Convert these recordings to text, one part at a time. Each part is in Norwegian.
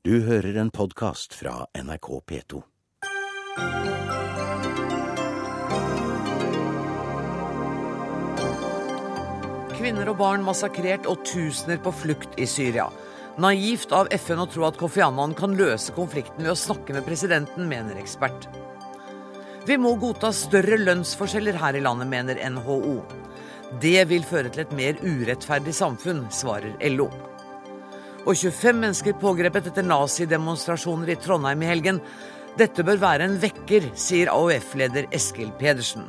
Du hører en podkast fra NRK P2. Kvinner og barn massakrert og tusener på flukt i Syria. Naivt av FN å tro at Kofi Annan kan løse konflikten ved å snakke med presidenten, mener ekspert. Vi må godta større lønnsforskjeller her i landet, mener NHO. Det vil føre til et mer urettferdig samfunn, svarer LO og 25 mennesker pågrepet etter nazidemonstrasjoner i Trondheim i helgen. Dette bør være en vekker, sier AUF-leder Eskil Pedersen.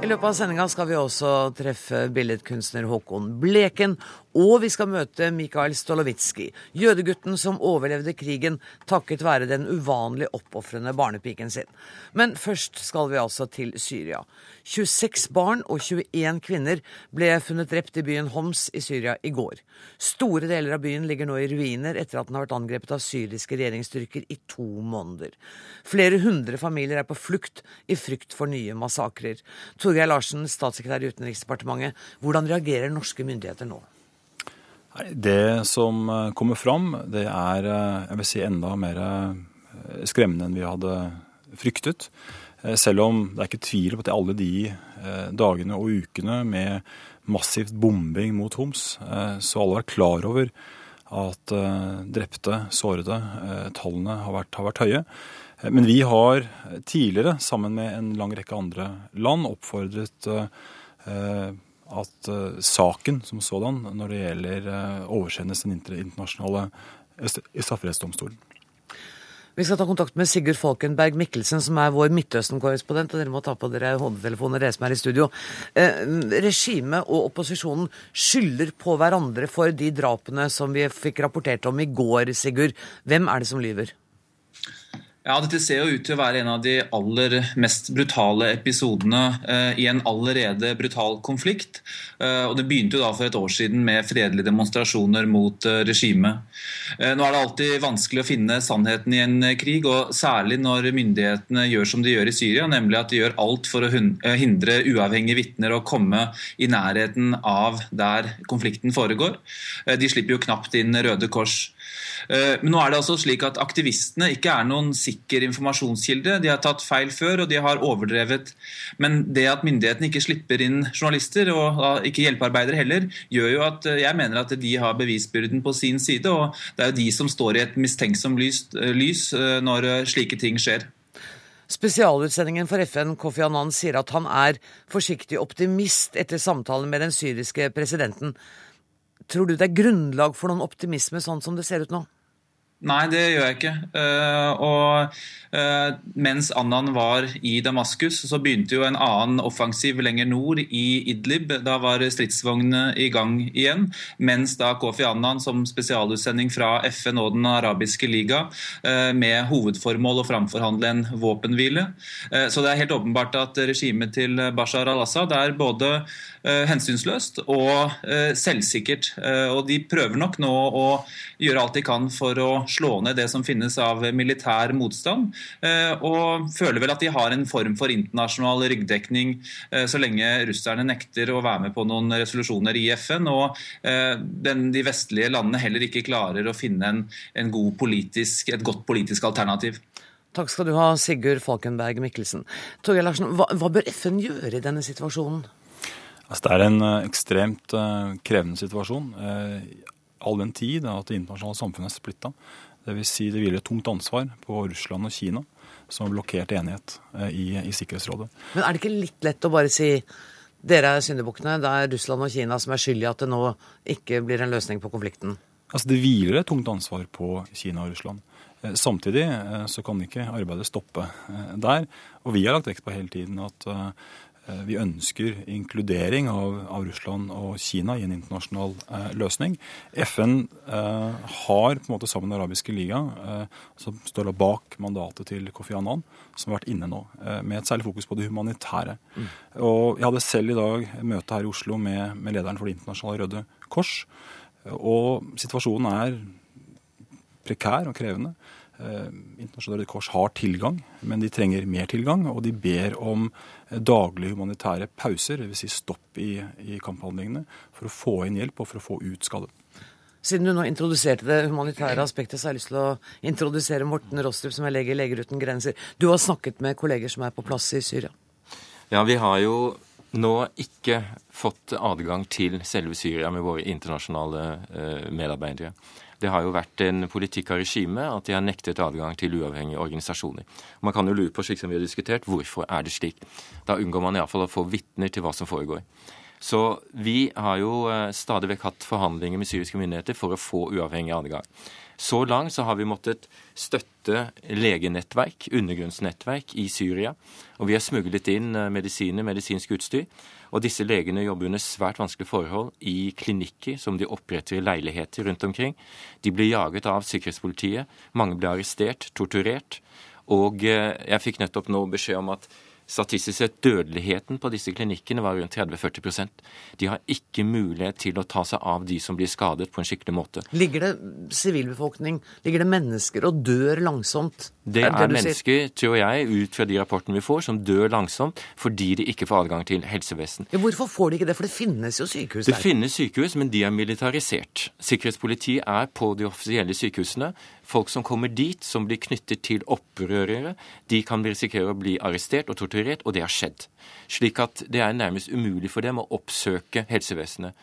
I løpet av sendinga skal vi også treffe billedkunstner Håkon Bleken. Og vi skal møte Mikael Stolowitzki, jødegutten som overlevde krigen takket være den uvanlig oppofrende barnepiken sin. Men først skal vi altså til Syria. 26 barn og 21 kvinner ble funnet drept i byen Homs i Syria i går. Store deler av byen ligger nå i ruiner etter at den har vært angrepet av syriske regjeringsstyrker i to måneder. Flere hundre familier er på flukt i frykt for nye massakrer. Torgeir Larsen, statssekretær i Utenriksdepartementet, hvordan reagerer norske myndigheter nå? Det som eh, kommer fram, det er eh, jeg vil si, enda mer eh, skremmende enn vi hadde fryktet. Selv om det er ikke tvil på at alle de dagene og ukene med massivt bombing mot Homs, så alle er klar over at drepte, sårede, tallene har vært, har vært høye. Men vi har tidligere, sammen med en lang rekke andre land, oppfordret at saken som sådan, når det gjelder oversendes den internasjonale strafferettsdomstolen. Vi skal ta kontakt med Sigurd Falkenberg Mikkelsen, som er vår Midtøsten-korrespondent. og Dere må ta på dere hodetelefoner, dere som er i studio. Eh, Regimet og opposisjonen skylder på hverandre for de drapene som vi fikk rapportert om i går, Sigurd. Hvem er det som lyver? Ja, Dette ser jo ut til å være en av de aller mest brutale episodene eh, i en allerede brutal konflikt. Eh, og Det begynte jo da for et år siden med fredelige demonstrasjoner mot eh, regimet. Eh, nå er det alltid vanskelig å finne sannheten i en eh, krig, og særlig når myndighetene gjør som de gjør i Syria, nemlig at de gjør alt for å eh, hindre uavhengige vitner å komme i nærheten av der konflikten foregår. De slipper jo knapt inn Røde Kors. Men nå er det altså slik at aktivistene ikke er noen sikker informasjonskilde. De har tatt feil før, og de har overdrevet. Men det at myndighetene ikke slipper inn journalister, og ikke hjelpearbeidere heller, gjør jo at jeg mener at de har bevisbyrden på sin side. Og det er jo de som står i et mistenksomt lys, lys når slike ting skjer. Spesialutsendingen for FN, Kofi Annan, sier at han er forsiktig optimist etter samtalen med den syriske presidenten. Tror du det er grunnlag for noen optimisme sånn som det ser ut nå? Nei, det gjør jeg ikke. Uh, og uh, mens Annan var i Damaskus, så begynte jo en annen offensiv lenger nord, i Idlib. Da var stridsvognene i gang igjen. Mens da Kofi Annan som spesialutsending fra FN og Den arabiske liga uh, med hovedformål å framforhandle en våpenhvile. så det er helt åpenbart at regimet til Bashar al-Assad er både hensynsløst og selvsikkert. og de prøver nok nå å gjøre alt de kan for å slå ned det som finnes av militær motstand. Eh, og føler vel at de har en form for internasjonal ryggdekning eh, så lenge russerne nekter å være med på noen resolusjoner i FN, og eh, den, de vestlige landene heller ikke klarer å finne en, en politisk, et godt politisk alternativ. Takk skal du ha, Sigurd Falkenberg Mikkelsen. Torgeir Larsen, hva, hva, bør FN gjøre i denne situasjonen? Altså, det er en ekstremt krevende situasjon all den tid at det internasjonale samfunnet er splitta. Dvs. Si det hviler et tungt ansvar på Russland og Kina, som har blokkert enighet eh, i, i Sikkerhetsrådet. Men er det ikke litt lett å bare si dere er syndebukkene, det er Russland og Kina som er skyld i at det nå ikke blir en løsning på konflikten? Altså Det hviler et tungt ansvar på Kina og Russland. Eh, samtidig eh, så kan ikke arbeidet stoppe der. Og vi har lagt vekt på hele tiden at vi ønsker inkludering av, av, Russland og Kina i en internasjonal eh, løsning. FN eh, har på en måte sammen med Den arabiske liga, eh, som står bak mandatet til Kofi Annan, som har vært inne nå, eh, med et særlig fokus på det humanitære. Mm. Og Jeg hadde selv i dag møte her i Oslo med, med lederen for Det internasjonale Røde Kors. Og situasjonen er prekær og krevende. Internasjonale Røde Kors har tilgang, men de trenger mer tilgang. Og de ber om daglige humanitære pauser, dvs. Si stopp i, i kamphandlingene, for å få inn hjelp og for å få ut skadde. Siden du nå introduserte det humanitære aspektet, så har jeg lyst til å introdusere Morten Rostrup, som er lege i Leger uten grenser. Du har snakket med kolleger som er på plass i Syria. Ja, vi har jo nå ikke fått adgang til selve Syria med våre internasjonale eh, medarbeidere. Det har jo vært en politikk av regimet at de har nektet adgang til uavhengige organisasjoner. Man kan jo lure på, slik som vi har diskutert, hvorfor er det slik? Da unngår man iallfall å få vitner til hva som foregår. Så vi har jo eh, stadig vekk hatt forhandlinger med syriske myndigheter for å få uavhengig adgang. Så langt så har vi måttet støtte legenettverk, undergrunnsnettverk, i Syria. Og vi har smuglet inn eh, medisiner, medisinsk utstyr. Og disse legene jobber under svært vanskelige forhold i klinikker som de oppretter i leiligheter rundt omkring. De blir jaget av sikkerhetspolitiet. Mange blir arrestert, torturert. Og eh, jeg fikk nettopp nå beskjed om at Statistisk sett dødeligheten på disse klinikkene var rundt 30-40% De har ikke mulighet til å ta seg av de som blir skadet, på en skikkelig måte. Ligger det sivilbefolkning, ligger det mennesker og dør langsomt? Det er, det er mennesker, tror jeg, ut fra de rapportene vi får, som dør langsomt fordi de ikke får adgang til helsevesen. Ja, hvorfor får de ikke det? For det finnes jo sykehus der. Det finnes sykehus, men de er militarisert. Sikkerhetspolitiet er på de offisielle sykehusene. Folk som kommer dit, som blir knyttet til opprørere, de kan risikere å bli arrestert og torturert, og det har skjedd. Slik at det er nærmest umulig for dem å oppsøke helsevesenet.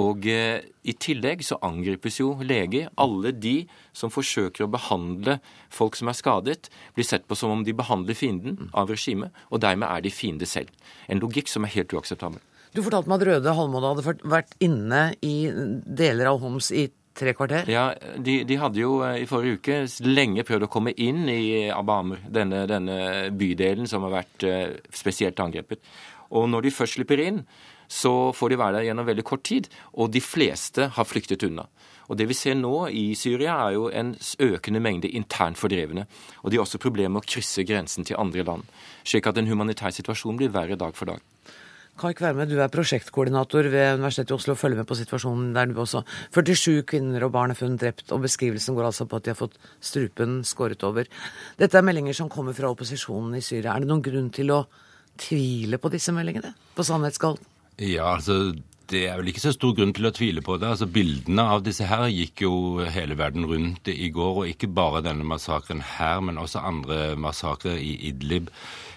Og eh, i tillegg så angripes jo leger. Alle de som forsøker å behandle folk som er skadet, blir sett på som om de behandler fienden av regimet, og dermed er de fiende selv. En logikk som er helt uakseptabel. Du fortalte meg at Røde Halvmåne hadde vært inne i deler av Homs i tre kvarter? Ja, de, de, hadde jo eh, i forrige uke lenge prøvd å komme inn i Abamer, denne, denne bydelen som har vært eh, spesielt angrepet. Og når de først slipper inn, så får de være der gjennom veldig kort tid, og de fleste har flyktet unna. Og Det vi ser nå i Syria, er jo en økende mengde internt fordrevne. Og de har også problemer med å krysse grensen til andre land. Slik at den humanitære situasjonen blir verre dag for dag. Kai Kverme, du er prosjektkoordinator ved Universitetet i Oslo og følger med på situasjonen der du også. 47 kvinner og barn er funnet drept, og beskrivelsen går altså på at de har fått strupen skåret over. Dette er meldinger som kommer fra opposisjonen i Syria. Er det noen grunn til å tvile på disse meldingene? På sannhetsgehalten? Ja, altså det er vel ikke så stor grunn til å tvile på det. Altså Bildene av disse her gikk jo hele verden rundt i går, og ikke bare denne massakren her, men også andre massakrer i Idlib.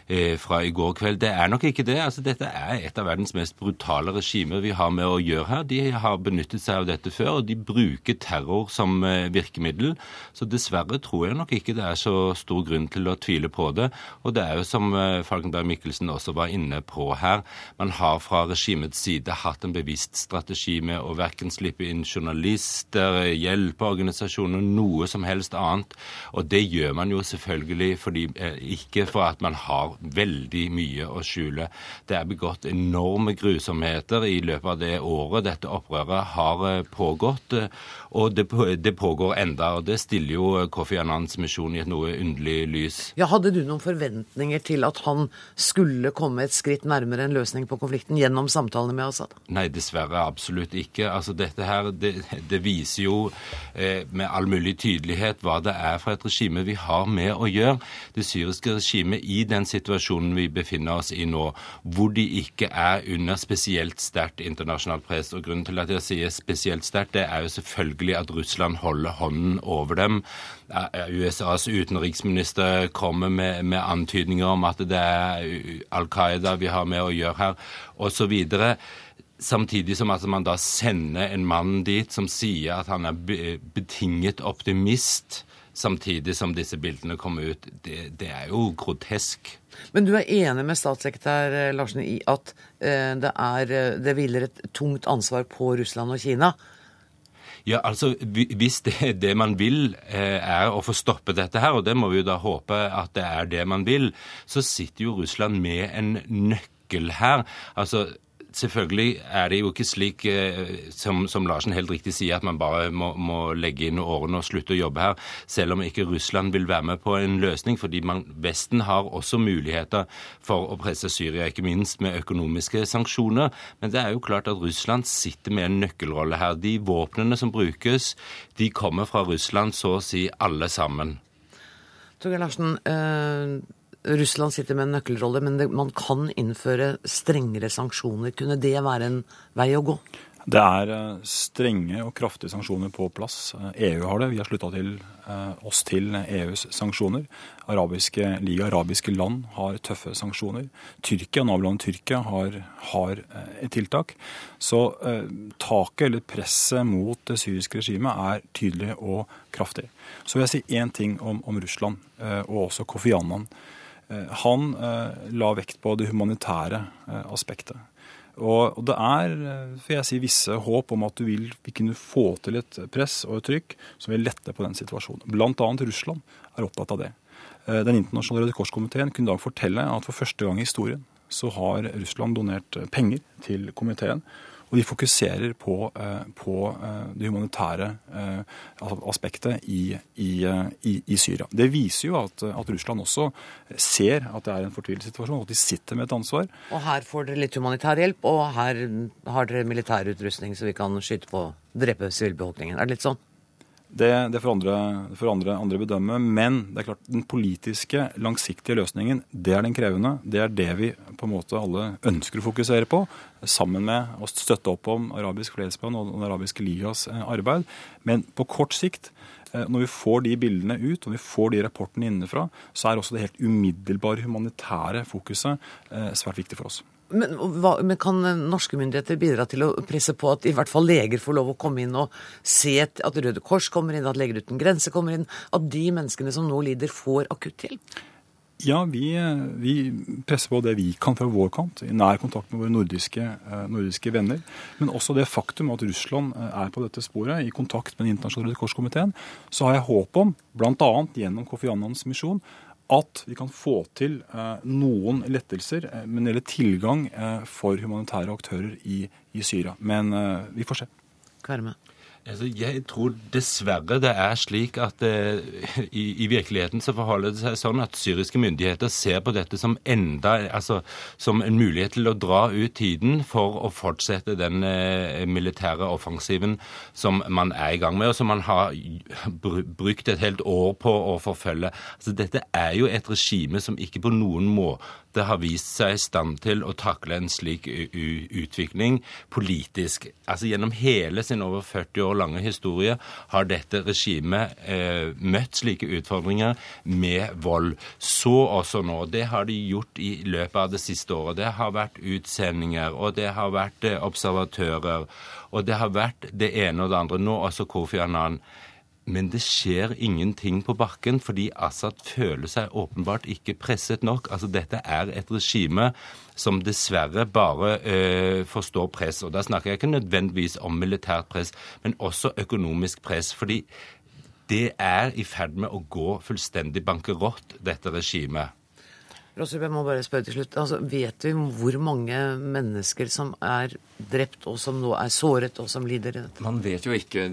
Eh, fra i går kveld. Det er nok ikke det. Altså, dette er et av verdens mest brutale regimer vi har med å gjøre her. De har benyttet seg av dette før, og de bruker terror som eh, virkemiddel. Så dessverre tror jeg nok ikke det er så stor grunn til å tvile på det. Og det er jo som eh, Falkenberg Mikkelsen også var inne på her, man har fra regimets side hatt en bevisst strategi med å verken slippe inn journalister, hjelpeorganisasjoner, noe som helst annet. Og det gjør man jo selvfølgelig fordi, ikke for at man har veldig mye å skjule. Det er begått enorme grusomheter i løpet av det året dette opprøret har eh, pågått. Eh, og det, det pågår enda, og det stiller jo Kofi Annans misjon i et noe underlig lys. Ja, Hadde du noen forventninger til at han skulle komme et skritt nærmere en løsning på konflikten gjennom samtalene med Assad? Nei, dessverre absolutt ikke. Altså Dette her, det, det viser jo eh, med all mulig tydelighet hva det er for et regime vi har med å gjøre. Det syriske regimet i den situasjonen situasjonen vi befinner oss i nå, hvor de ikke er under spesielt sterkt internasjonalt press. Og Grunnen til at jeg sier spesielt sterkt, det er jo selvfølgelig at Russland holder hånden over dem. USAs utenriksminister kommer med, med antydninger om at det er Al Qaida vi har med å gjøre her, osv. Samtidig som at man da sender en mann dit som sier at han er betinget optimist samtidig som disse bildene kommer ut. Det, det, er jo grotesk. Men du er enig med statssekretær eh, Larsen i at eh, det, er, eh, det hviler et tungt ansvar på Russland og Kina? Ja, altså Hvis det, det man vil er å få stoppet dette her, og det må vi jo da håpe at det er det man vil, så sitter jo Russland med en nøkkel her. Altså Selvfølgelig er det jo ikke slik eh, som, som Larsen helt riktig sier, at man bare må, må, legge inn årene og slutte å jobbe her, selv om ikke Russland vil være med på en løsning. fordi man, Vesten har også muligheter for å presse Syria, ikke minst med økonomiske sanksjoner. Men det er jo klart at Russland sitter med en nøkkelrolle her. De våpnene som brukes, de kommer fra Russland så å si alle sammen. Torgeir Larsen, eh, Russland sitter med en nøkkelrolle, men det, man kan innføre strengere sanksjoner. Kunne det være en vei å gå? Det er eh, strenge og kraftige sanksjoner på plass. EU har det. Vi har slutta oss til EUs sanksjoner. Arabiske liga, arabiske land har tøffe sanksjoner. Tyrkia, nabolandet Tyrkia har, har et tiltak. Så eh, taket eller presset mot det syriske regimet er tydelig og kraftig. Så vil jeg si én ting om, om Russland, eh, og også Kofi Annan. Eh, han eh, la vekt på det humanitære eh, aspektet. Og, det er får jeg si, visse håp om at du vil, kunne få til et press og et trykk som vil lette på den situasjonen. Blant annet Russland er opptatt av det. Den internasjonale Røde Kors-komiteen kunne da fortelle at for første gang i historien så har Russland donert penger til komiteen og de fokuserer på, eh, på eh, det humanitære eh, aspektet i, i, i, Syria. Det viser jo at, at, Russland også ser at det er en fortvilet situasjon, og at de sitter med et ansvar. Og her får dere litt humanitær hjelp, og her har dere militærutrustning så vi kan skyte på drepe sivilbefolkningen. Er det litt sånn? Det, det får, andre, får andre, andre, bedømme. Men det er klart, den politiske, langsiktige løsningen, det er den krevende. Det er det vi på en måte alle ønsker å fokusere på, sammen med å støtte opp om Arabisk fredsplan og Den arabiske ligas eh, arbeid. Men på kort sikt, eh, når vi får de bildene ut, og vi får de rapportene innenfra, så er også det helt umiddelbare humanitære fokuset eh, svært viktig for oss. Men, hva, men, kan norske myndigheter bidra til å presse på at i hvert fall leger får lov å komme inn og se at Røde Kors kommer inn, at Leger uten grenser kommer inn, at de menneskene som nå lider, får akutt hjelp? Ja, vi, vi, presser på det vi kan fra vår kant, i nær kontakt med våre nordiske, eh, nordiske, venner. Men også det faktum at Russland eh, er på dette sporet, i kontakt med Den internasjonale Røde Kors-komiteen, så har jeg håp om, bl.a. gjennom Kofi Annans misjon, at vi kan få til eh, noen lettelser eh, når det gjelder tilgang eh, for humanitære aktører i, i Syria. Men vi får se. Kverme. Altså, jeg tror dessverre det er slik at eh, i, i, virkeligheten så forholder det seg sånn at syriske myndigheter ser på dette som enda, altså som en mulighet til å dra ut tiden for å fortsette den eh, militære offensiven som man er i gang med, og som man har brukt et helt år på å forfølge. Altså, dette er jo et regime som ikke på noen måte har vist seg i stand til å takle en slik utvikling politisk. Altså Gjennom hele sin over 40 år lange historie har dette regimet eh, møtt slike utfordringer med vold. Så også nå. Det har de gjort i løpet av det siste året. Det har vært utsendinger, og det har vært eh, observatører, og det har vært det ene og det andre. Nå også Kofi Annan. Men det skjer ingenting på bakken, fordi Assad føler seg åpenbart ikke presset nok. Altså Dette er et regime som dessverre bare øh, forstår press. Og da snakker jeg ikke nødvendigvis om militært press, men også økonomisk press. fordi det er i ferd med å gå fullstendig bankerott, dette regimet. Rostrup, jeg må bare spørre til slutt. Altså, vet vi hvor mange mennesker som er drept, og som nå er såret, og som lider i dette? Man vet jo ikke.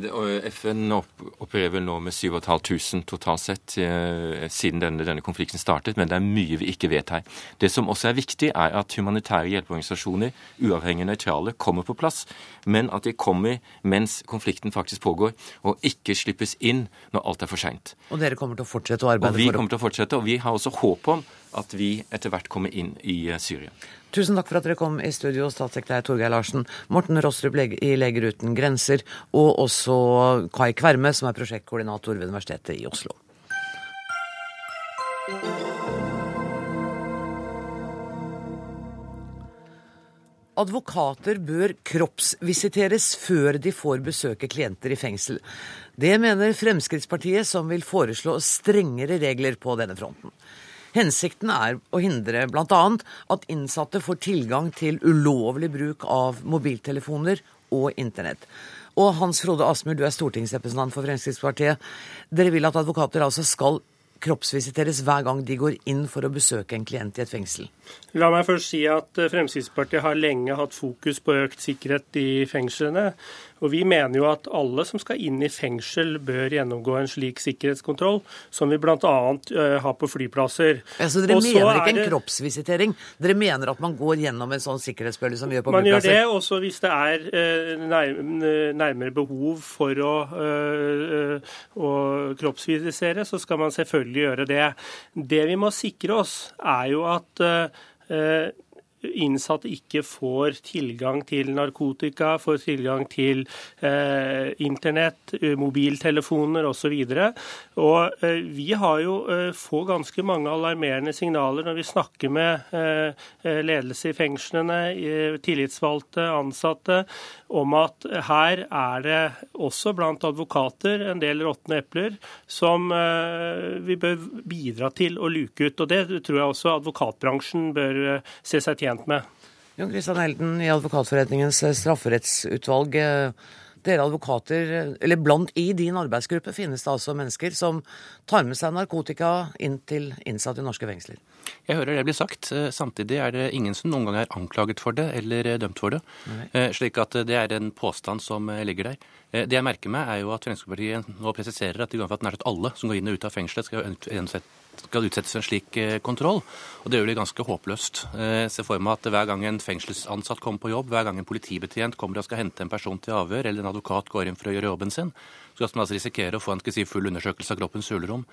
FN opererer vel nå med 7500 totalt sett eh, siden denne, denne, konflikten startet, men det er mye vi ikke vet her. Det som også er viktig, er at humanitære hjelpeorganisasjoner, uavhengig nøytrale, kommer på plass, men at de kommer mens konflikten faktisk pågår, og ikke slippes inn når alt er for seint. Og dere kommer til å fortsette å arbeide for det? Vi kommer til å fortsette, og vi har også håp om at vi etter hvert kommer inn i eh, Syria. Tusen takk for at dere kom i studio, statssekretær Torgeir Larsen, Morten Rostrup i Leger uten grenser, og også Kai Kverme, som er prosjektkoordinator ved Universitetet i Oslo. Advokater bør kroppsvisiteres før de får besøke klienter i fengsel. Det mener Fremskrittspartiet, som vil foreslå strengere regler på denne fronten. Hensikten er å hindre bl.a. at innsatte får tilgang til ulovlig bruk av mobiltelefoner og internett. Og Hans Frode Asmur, du er stortingsrepresentant for Fremskrittspartiet. Dere vil at advokater altså skal kroppsvisiteres hver gang de går inn for å besøke en klient i et fengsel? La meg først si at Fremskrittspartiet har lenge hatt fokus på økt sikkerhet i fengslene. Og Vi mener jo at alle som skal inn i fengsel, bør gjennomgå en slik sikkerhetskontroll, som vi bl.a. Uh, har på flyplasser. Så dere mener ikke en det... kroppsvisitering? Dere mener at man går gjennom en sånn sikkerhetsbølge som vi gjør på man flyplasser? Man gjør det, også hvis det er uh, nærmere behov for å, uh, å kroppsvisisere, så skal man selvfølgelig gjøre det. Det vi må sikre oss, er jo at innsatte ikke får tilgang til narkotika, får tilgang til eh, internett, eh, mobiltelefoner osv. Og, eh, vi har jo eh, får ganske mange alarmerende signaler når vi snakker med eh, eh ledelse i fengslene, eh, tillitsvalgte, ansatte, om at her er det også blant advokater en del råtne epler som vi bør bidra til å luke ut. Og Det tror jeg også advokatbransjen bør se seg tjent tjent med. Jon Christian Helden i Advokatforeningens eh, strafferettsutvalg. Eh, dere advokater, eh, eller blant i din arbeidsgruppe finnes det altså mennesker som tar med seg narkotika inn til innsatte i norske fengsler? Jeg hører det blir sagt. Samtidig er det ingen som noen gang er anklaget for det eller dømt for det. Nei. Slik at det er en påstand som ligger der. Det jeg merker meg, er jo at Fremskrittspartiet nå presiserer at de går for at nær sagt alle som går inn og ut av fengselet, skal skal utsettes for en slik eh, kontroll. Og det gjør det ganske håpløst. Eh, ser for meg at hver gang en fengselsansatt kommer på jobb, hver gang en politibetjent kommer og skal hente en person til avhør, eller en advokat går inn for å gjøre jobben sin, så skal man altså risikere å få en si, full undersøkelse av kroppens hulrom.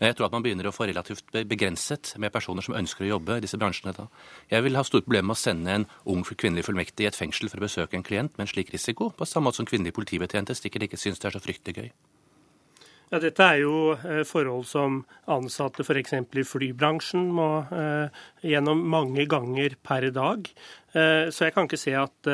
Jeg tror at man begynner å få relativt begrenset med personer som ønsker å jobbe i disse bransjene da. Jeg vil ha store problemer med å sende en ung kvinnelig fullmektig i et fengsel for å besøke en klient med en slik risiko, på samme måte som kvinnelige politibetjenter de ikke syns det er så fryktelig gøy. Ja, Dette er jo eh, forhold som ansatte f.eks. i flybransjen må eh, gjennom mange ganger per dag. Eh, så jeg kan ikke se at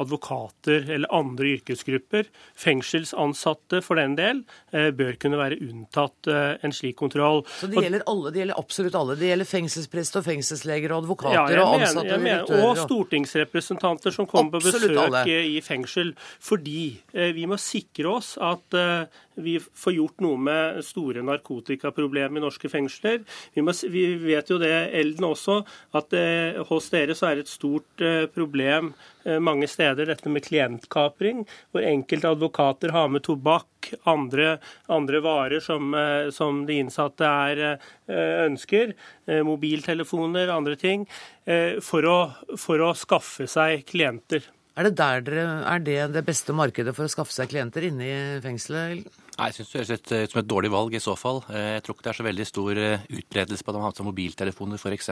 advokater eller andre yrkesgrupper, fengselsansatte for den del, bør kunne være unntatt en slik kontroll. Så det gjelder alle? Det gjelder absolutt alle? Det gjelder fengselsprester og fengselsleger og advokater ja, og ansatte og mener, Og stortingsrepresentanter som kommer på besøk alle. i fengsel. Fordi vi må sikre oss at vi får gjort noe med store narkotikaproblemer i norske fengsler. Vi, må, vi vet jo det, Elden også, at eh, hos dere så er det et stort Eh, problem eh, mange steder, dette med klientkapring, hvor enkelte advokater har med tobakk, andre, andre varer som, eh, som, de innsatte er, ønsker, mobiltelefoner, andre ting, for å, for å skaffe seg klienter. Er det, dere, er det det beste markedet for å skaffe seg klienter inne i fengselet? Nei, Jeg syns det høres ut eh, som et dårlig valg i så fall. Eh, jeg tror ikke det er så veldig stor eh, utbredelse på at de har hatt mobiltelefoner f.eks.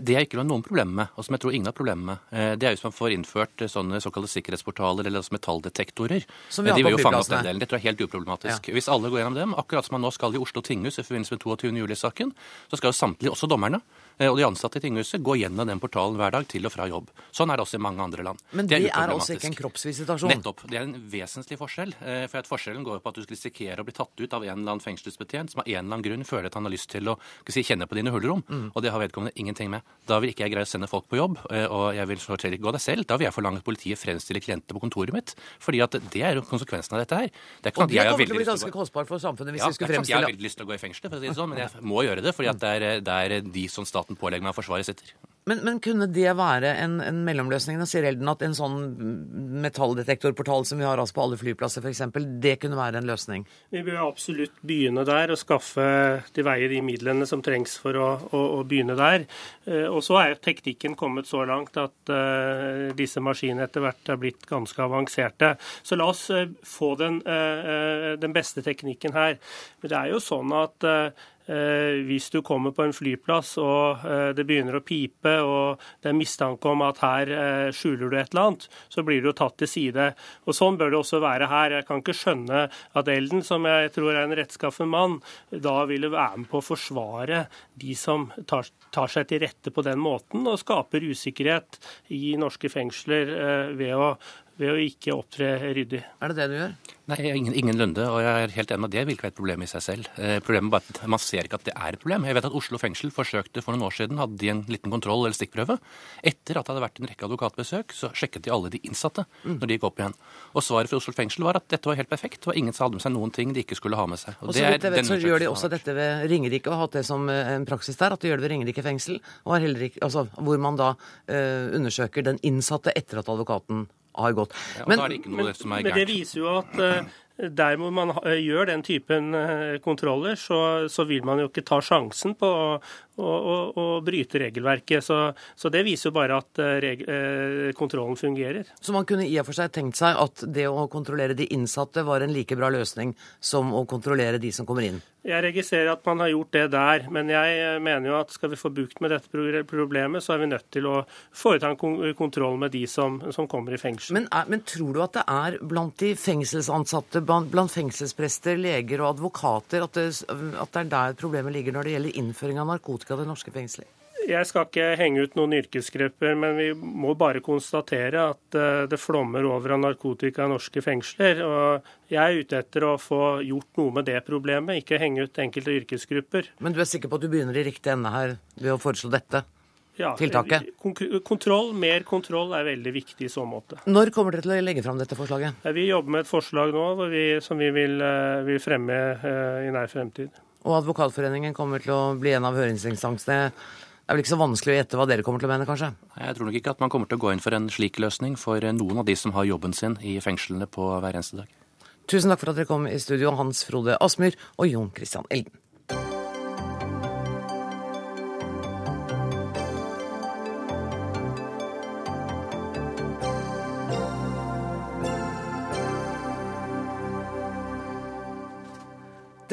Det jeg ikke har noen problemer med, og som jeg tror ingen har problemer med, det er hvis man får innført sånne såkalte sikkerhetsportaler eller altså metalldetektorer. Som vi har de vil jo fange opp den delen. Det tror jeg er helt uproblematisk. Ja. Hvis alle går gjennom dem, akkurat som man nå skal i Oslo tinghus i forbindelse med 22. juli-saken, så skal jo samtlige, også dommerne, Eh, og de ansatte i tinghuset går gjennom den portalen hver dag til og fra jobb. Sånn er det også i mange andre land. Men det, det er, er også ikke en kroppsvisitasjon? Nettopp. Det er en vesentlig forskjell. Eh, for at Forskjellen går på at du skal risikere å bli tatt ut av en eller annen fengselsbetjent som av en eller annen grunn føler at han har lyst til å si, kjenne på dine hulrom. Mm. Og det har vedkommende ingenting med. Da vil ikke jeg greie å sende folk på jobb, eh, og jeg vil fortelle ikke gå deg selv. Da vil jeg forlange at politiet fremstiller klienter på kontoret mitt. fordi at det er jo konsekvensen av dette her. Det er ikke sånn at jeg har veldig lyst til å gå for samfunnet hvis ja, vi skulle fremstille... Jeg har veldig lyst til å gå i fengsel, for å si det sånn, men jeg må gjøre det fordi at det er, det er de som staten pålegger meg å forsvare sitter. Men, men, kunne det være en, en mellomløsning? Da sier Elden at en sånn metalldetektorportal som vi har altså på alle flyplasser f.eks., det kunne være en løsning? Vi bør absolutt begynne der og skaffe til veie de midlene som trengs for å, å, å begynne der. Uh, og så er teknikken kommet så langt at uh, disse maskinene etter hvert er blitt ganske avanserte. Så la oss uh, få den, den, beste teknikken her. Men det er jo sånn at Eh, hvis du kommer på en flyplass og eh, det begynner å pipe og det er mistanke om at her eh, skjuler du et eller annet, så blir du tatt til side. Og Sånn bør det også være her. Jeg kan ikke skjønne at Elden, som jeg tror er en rettskaffen mann, da ville være med på å forsvare de som tar, tar seg til rette på den måten og skaper usikkerhet i norske fengsler ved å ved å ikke opptre ryddig. Er det det du gjør? Nei, ingen, ingen lunde, og jeg er helt enig med det vil ikke være et problem i seg selv. Eh, problemet er bare at Man ser ikke at det er et problem. Jeg vet at Oslo fengsel forsøkte for noen år siden, hadde de en liten kontroll eller stikkprøve. Etter at det hadde vært en rekke advokatbesøk, så sjekket de alle de innsatte mm. når de gikk opp igjen. Og svaret fra Oslo fengsel var at dette var helt perfekt. Det var ingen som hadde med seg noen ting de ikke skulle ha med seg. Og, og så, vidt jeg vet, så gjør de også dette ved Ringerike, og har hatt det som eh, en praksis der, at de gjør det ved Ringerike fengsel, og ikke, altså, hvor man da uh, undersøker den innsatte etter at advokaten har gått. Men, det gærent. Men det viser jo at uh, der hvor man gjør den typen kontroller, så, så, vil man jo ikke ta sjansen på å, å, å, å bryte regelverket. Så, så, det viser jo bare at reg, kontrollen fungerer. Så man kunne i og for seg tenkt seg at det å kontrollere de innsatte var en like bra løsning som å kontrollere de som kommer inn? Jeg registrerer at man har gjort det der, men jeg mener jo at skal vi få bukt med dette problemet, så er vi nødt til å foreta en kontroll med de som, som kommer i fengsel. Men, er, men, tror du at det er blant de fengselsansatte, blant, fengselsprester, leger og advokater, at det, at det er der problemet ligger når det gjelder innføring av narkotika til norske fengsler? Jeg skal ikke henge ut noen yrkesgrupper, men vi må bare konstatere at eh, det flommer over av narkotika i norske fengsler. og Jeg er ute etter å få gjort noe med det problemet, ikke henge ut enkelte yrkesgrupper. Men du er sikker på at du begynner i riktig ende her ved å foreslå dette? Ja, tiltaket? Kontroll, mer kontroll er veldig viktig i så måte. Når kommer dere til å legge fram dette forslaget? Vi jobber med et forslag nå vi, som vi vil, eh, vil fremme eh, i nær fremtid. Og Advokatforeningen kommer til å bli en av høringsinstansene. Det er vel ikke så vanskelig å gjette hva dere kommer til å mene, kanskje? Jeg tror nok ikke at man kommer til å gå inn for en slik løsning for noen av de som har jobben sin i fengslene på hver eneste dag. Tusen takk for at dere kom i studio, Hans Frode Asmyr og Jon Christian Elden.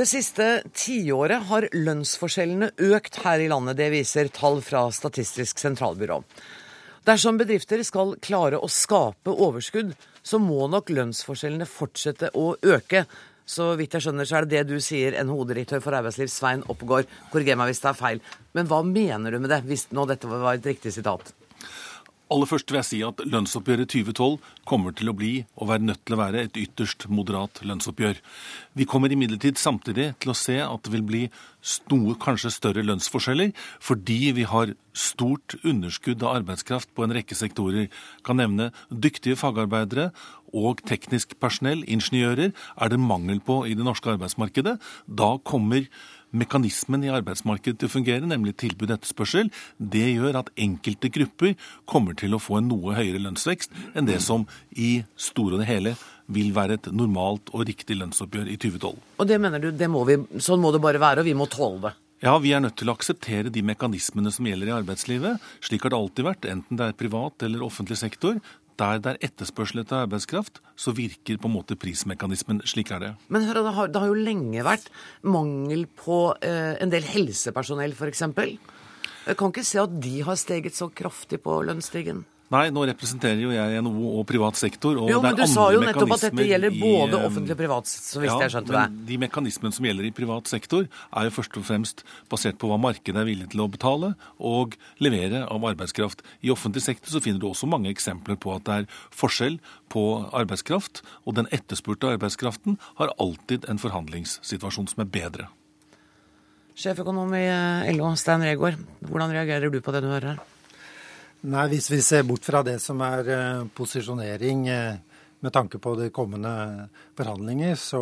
Det siste tiåret har lønnsforskjellene økt her i landet. Det viser tall fra Statistisk sentralbyrå. Dersom bedrifter skal klare å skape overskudd, så må nok lønnsforskjellene fortsette å øke. Så vidt jeg skjønner, så er det det du sier, NHO-direktør for arbeidsliv Svein Oppegård. Korriger meg hvis det er feil. Men hva mener du med det, hvis nå dette var et riktig sitat? Aller først vil jeg si at lønnsoppgjøret 2012 kommer til å bli og være nødt til å være et ytterst moderat lønnsoppgjør. Vi kommer imidlertid samtidig til å se at det vil bli noe kanskje større lønnsforskjeller, fordi vi har stort underskudd av arbeidskraft på en rekke sektorer. Kan nevne dyktige fagarbeidere og teknisk personell, ingeniører, er det mangel på i det norske arbeidsmarkedet. Da kommer mekanismen i arbeidsmarkedet til å fungere, nemlig tilbud etterspørsel, det gjør at enkelte grupper kommer til å få en noe høyere lønnsvekst enn det som i store og det hele vil være et normalt og riktig lønnsoppgjør i 2012. Og det mener du, det må vi, sånn må det bare være, og vi må tåle det? Ja, vi er nødt til å akseptere de mekanismene som gjelder i arbeidslivet. Slik har det alltid vært, enten det er privat eller offentlig sektor der det er etterspørsel etter arbeidskraft, så virker på en måte prismekanismen. Slik er det. Men hør, det har, det har jo lenge vært mangel på eh, en del helsepersonell, f.eks. Jeg kan ikke se at de har steget så kraftig på lønnsstigen. Nei, nå representerer jo jeg NHO og privat sektor. og jo, men Du sa jo nettopp at dette gjelder både i, offentlig og privat, så hvis ja, jeg skjønte det. De mekanismene som gjelder i privat sektor, er jo først og fremst basert på hva markedet er villig til å betale og levere av arbeidskraft. I offentlig sektor så finner du også mange eksempler på at det er forskjell på arbeidskraft, og den etterspurte arbeidskraften har alltid en forhandlingssituasjon som er bedre. Sjeføkonom i LO, Stein Regaard, hvordan reagerer du på det du hører her? Nei, Hvis vi ser bort fra det som er uh, posisjonering uh, med tanke på de kommende forhandlinger, så,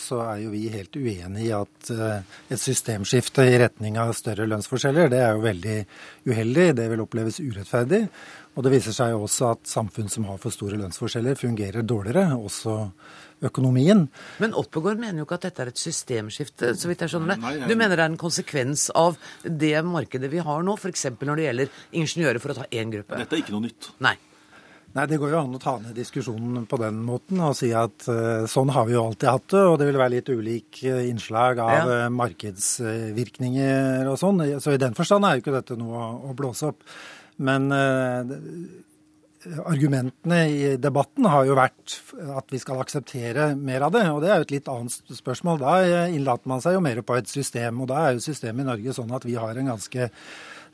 så, er jo vi helt uenig i at uh, et systemskifte i retning av større lønnsforskjeller, det er jo veldig uheldig. Det vil oppleves urettferdig. Og det viser seg jo også at samfunn som har for store lønnsforskjeller, fungerer dårligere. også økonomien. Men Oppegård mener jo ikke at dette er et systemskifte, så vidt jeg skjønner det. Du mener det er en konsekvens av det markedet vi har nå, f.eks. når det gjelder ingeniører, for å ta én gruppe? Dette er ikke noe nytt. Nei. Nei, Det går jo an å ta ned diskusjonen på den måten og si at uh, sånn har vi jo alltid hatt det, og det vil være litt ulik uh, innslag av ja. uh, markedsvirkninger og sånn. Så i den forstand er jo ikke dette noe å, å blåse opp. Men argumentene i debatten har jo vært at vi skal akseptere mer av det. Og det er jo et litt annet spørsmål. Da innlater man seg jo mer på et system. Og da er jo systemet i Norge sånn at vi har en ganske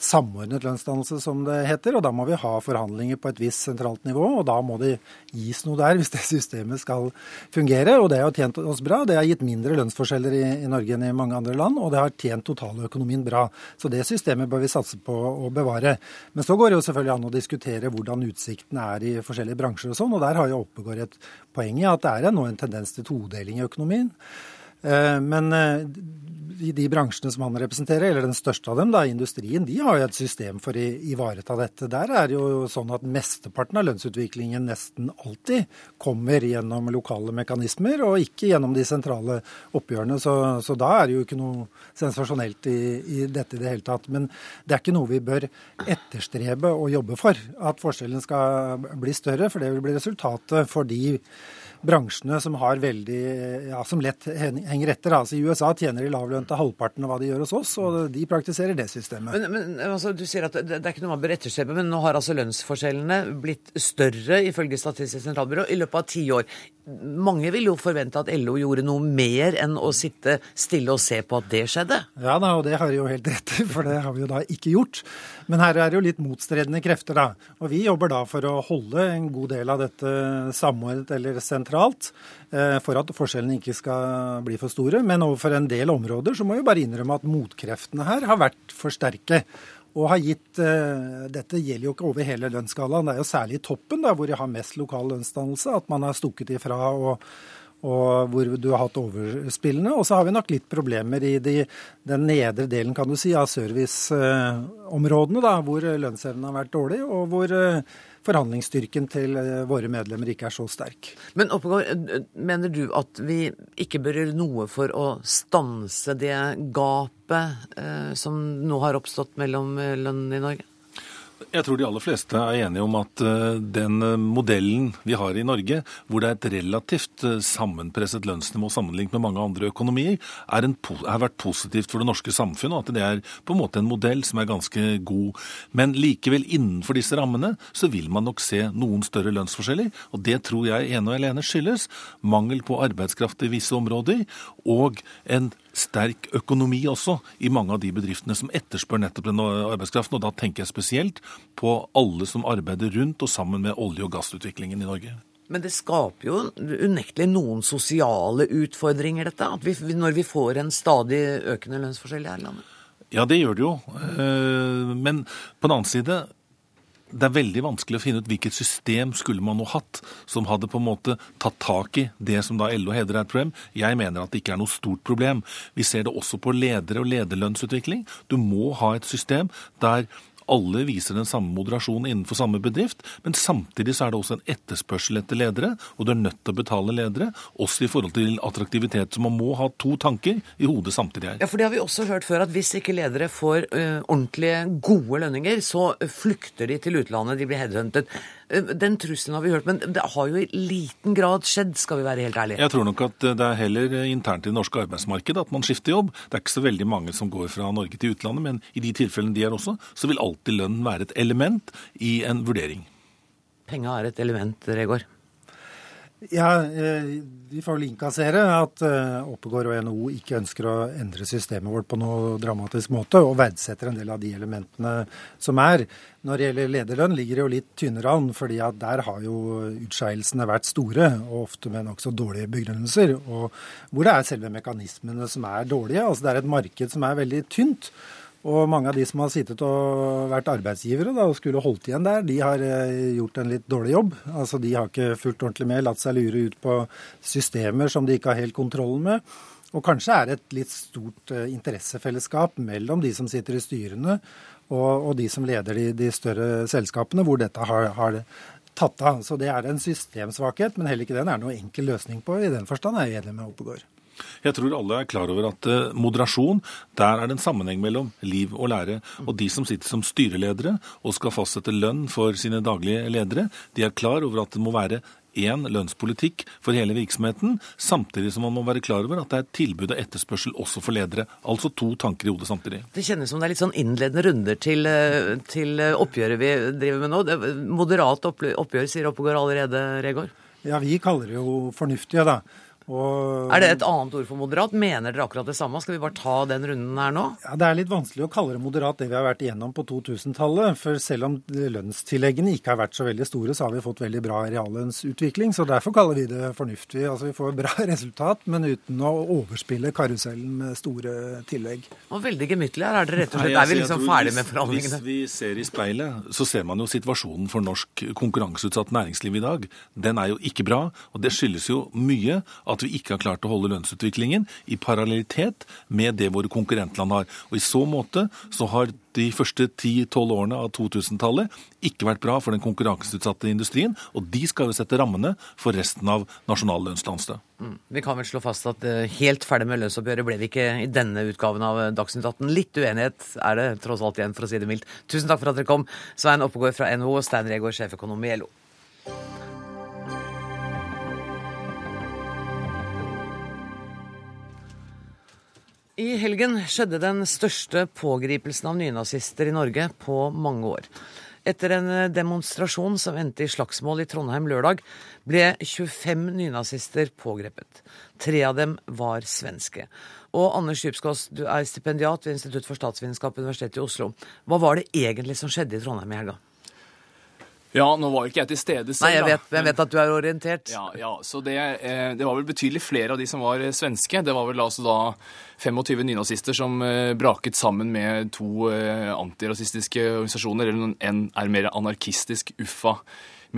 samordnet lønnsdannelse, som det heter. Og da må vi ha forhandlinger på et visst sentralt nivå, og da må det gis noe der hvis det systemet skal fungere. Og det har tjent oss bra. Det har gitt mindre lønnsforskjeller i, i Norge enn i mange andre land, og det har tjent totaløkonomien bra. Så det systemet bør vi satse på å bevare. Men så går det jo selvfølgelig an å diskutere hvordan utsiktene er i forskjellige bransjer og sånn, og der har jo Oppegård et poeng i at det er nå en tendens til todeling i økonomien. Eh, men eh, i de bransjene som han representerer, eller den største av dem, da, industrien, de har jo et system for å ivareta dette. Der er det jo sånn at mesteparten av lønnsutviklingen nesten alltid kommer gjennom lokale mekanismer, og ikke gjennom de sentrale oppgjørene. Så, så da er det jo ikke noe sensasjonelt i, i, dette i det hele tatt. Men det er ikke noe vi bør etterstrebe og jobbe for, at forskjellen skal bli større, for det vil bli resultatet for de bransjene som har veldig, ja, som lett henger etter. Altså, I USA tjener de lavlønte halvparten av hva de gjør hos oss, og de praktiserer det systemet. Men, men altså, Du sier at det, det, er ikke noe man bør etterstrebe, men nå har altså lønnsforskjellene blitt større ifølge Statistisk sentralbyrå i løpet av ti år. Mange vil jo forvente at LO gjorde noe mer enn å sitte stille og se på at det skjedde? Ja da, og det har de jo helt rett i, for det har vi jo da ikke gjort. Men her er det jo litt motstredende krefter, da. Og vi jobber da for å holde en god del av dette samordnet eller sentralt, eh, for at forskjellene ikke skal bli for store. Men overfor en del områder så må vi bare innrømme at motkreftene her har vært for sterke og har gitt uh, Dette gjelder jo ikke over hele lønnsskalaen, det er jo særlig i toppen, da, hvor de har mest lokal lønnsdannelse, at man har stukket ifra og, og hvor du har hatt overspillene. Og så har vi nok litt problemer i de, den nedre delen kan du si, av serviceområdene, da, hvor lønnsevnen har vært dårlig, og hvor uh, forhandlingsstyrken til eh, våre medlemmer ikke er så sterk. Men Oppegård, mener du at vi ikke bør gjøre noe for å stanse det gapet eh, som nå har oppstått mellom lønn i Norge? Jeg tror de aller fleste er enige om at eh, den eh, modellen vi har i Norge, hvor det er et relativt eh, sammenpresset lønnsnivå sammenlignet med mange andre økonomier, er en, har vært positivt for det norske samfunnet, og at det er på en måte en modell som er ganske god. Men likevel innenfor disse rammene så vil man nok se noen større lønnsforskjeller, og det tror jeg ene og alene skyldes mangel på arbeidskraft i visse områder og en sterk økonomi også i mange av de bedriftene som etterspør nettopp den arbeidskraften. Og da tenker jeg spesielt på alle som arbeider rundt og sammen med olje- og gassutviklingen i Norge. Men det skaper jo unektelig noen sosiale utfordringer, dette. At vi, når vi får en stadig økende lønnsforskjell i her landet. Ja, det gjør det jo. Eh, men på den annen side det er veldig vanskelig å finne ut hvilket system skulle man nå hatt som hadde på en måte tatt tak i det som da LO hevder er et problem. Jeg mener at det ikke er noe stort problem. Vi ser det også på ledere og lederlønnsutvikling. Du må ha et system der alle viser den samme moderasjonen innenfor samme bedrift, men samtidig så er det også en etterspørsel etter ledere, og du er nødt til å betale ledere, også i forhold til attraktivitet. Så man må ha to tanker i hodet samtidig her. Ja, for det har vi også hørt før, at hvis ikke ledere får uh, ordentlige, gode lønninger, så flykter de til utlandet, de blir headhuntet. Uh, den trusselen har vi hørt, men det har jo i liten grad skjedd, skal vi være helt ærlige. Jeg tror nok at det er heller internt i det norske arbeidsmarkedet at man skifter jobb. Det er ikke så veldig mange som går fra Norge til utlandet, men i de tilfellene de er også, så vil alltid lønnen være et element i en vurdering. Penga er et element, Regård? Ja, eh, Vi får vel innkassere at eh, Oppegård og NHO ikke ønsker å endre systemet vårt på noe dramatisk måte, og verdsetter en del av de elementene som er. Når det gjelder lederlønn, ligger det jo litt tynnere an, fordi der har jo utskeielsene vært store, og ofte med nokså dårlige begrunnelser. Og hvor det er selve mekanismene som er dårlige. Altså det er et marked som er veldig tynt. Og mange av de som har sittet og vært arbeidsgivere da, og skulle holdt igjen der, de har eh, gjort en litt dårlig jobb. Altså De har ikke fulgt ordentlig med, latt seg lure ut på systemer som de ikke har helt kontrollen med. Og kanskje er det et litt stort eh, interessefellesskap mellom de som sitter i styrene og, og de som leder de, de, større selskapene, hvor dette har, har tatt av. Så det er en systemsvakhet, men heller ikke den er noe enkel løsning på. I den forstand er jeg enig med Oppegård. Jeg tror alle er klar over at uh, moderasjon, der er det en sammenheng mellom liv og lære. Og de som sitter som styreledere og skal fastsette lønn for sine daglige ledere, de er klar over at det må være én lønnspolitikk for hele virksomheten, samtidig som man må være klar over at det er tilbud og etterspørsel også for ledere. Altså to tanker i hodet samtidig. Det kjennes som det er litt sånn innledende runder til, eh, til oppgjøret vi driver med nå. Moderat oppgjør, sier Oppegård allerede, Regård? Ja, vi kaller det jo fornuftige, da. Og... Er det et annet ord for moderat? Mener dere akkurat det samme? Skal vi bare ta den runden her nå? Ja, Det er litt vanskelig å kalle det moderat, det vi har vært igjennom på 2000-tallet. For selv om lønnstilleggene ikke har vært så veldig store, så har vi fått veldig bra reallønnsutvikling. Så derfor kaller vi det fornuftig. Altså vi får bra resultat, men uten å overspille karusellen med store tillegg. Og veldig gemyttlig her. Er det rett og slett, Nei, er vi liksom ferdig med forhandlingene? Hvis vi ser i speilet, så ser man jo situasjonen for norsk konkurranseutsatt næringsliv i dag. Den er jo ikke bra, og det skyldes jo mye at at vi ikke har klart å holde lønnsutviklingen i parallellitet med det våre konkurrentland har. Og I så måte så har de første 10-12 årene av 2000-tallet ikke vært bra for den konkurranseutsatte industrien, og de skal jo sette rammene for resten av nasjonal lønnsdannelse. Mm. Vi kan vel slå fast at uh, helt ferdig med lønnsoppgjøret ble vi ikke i denne utgaven av eh, Dagsnytt 18. Litt uenighet er det tross alt igjen, for å si det mildt. Tusen takk for at dere kom, Svein Oppegård fra NHO og Stein Regaard, sjeføkonom i LO. I helgen skjedde den største pågripelsen av nynazister i Norge på mange år. Etter en demonstrasjon som endte i slagsmål i Trondheim lørdag, ble 25 nynazister pågrepet. Tre av dem var svenske. Og Anders Djupskås, du er stipendiat ved Institutt for statsvitenskap Universitetet i Oslo. Hva var det egentlig som skjedde i Trondheim i helga? Ja, nå var ikke jeg til stede selv. Nei, jeg vet, jeg vet at du er orientert. Ja, ja så det, eh, det, var vel betydelig flere av de som var eh, svenske. Det var vel altså da 25 nynazister som eh, braket sammen med to antirasistiske organisasjoner, eller en er mer anarkistisk Uffa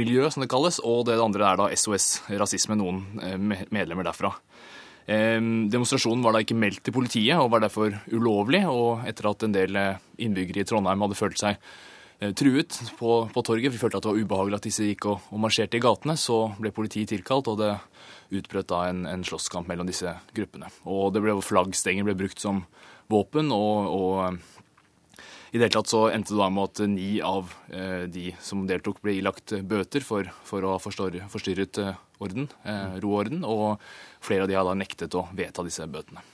miljø, som det kalles, og det andre er da SOS Rasisme, noen medlemmer derfra. Demonstrasjonen var da ikke meldt til politiet og var derfor ulovlig, og etter at en del innbyggere i Trondheim hadde følt seg truet på, på, torget. Vi følte at det var ubehagelig at disse gikk og, og marsjerte i gatene. Så ble politiet tilkalt, og det utbrøt da en, en slåsskamp mellom disse gruppene. Og det ble flaggstenger ble brukt som våpen, og, og eh, i det hele tatt så endte det da med at ni av eh, de som deltok, ble ilagt bøter for, for å ha forstyrret eh, orden, eh, roorden, og flere av de har da nektet å vedta disse bøtene.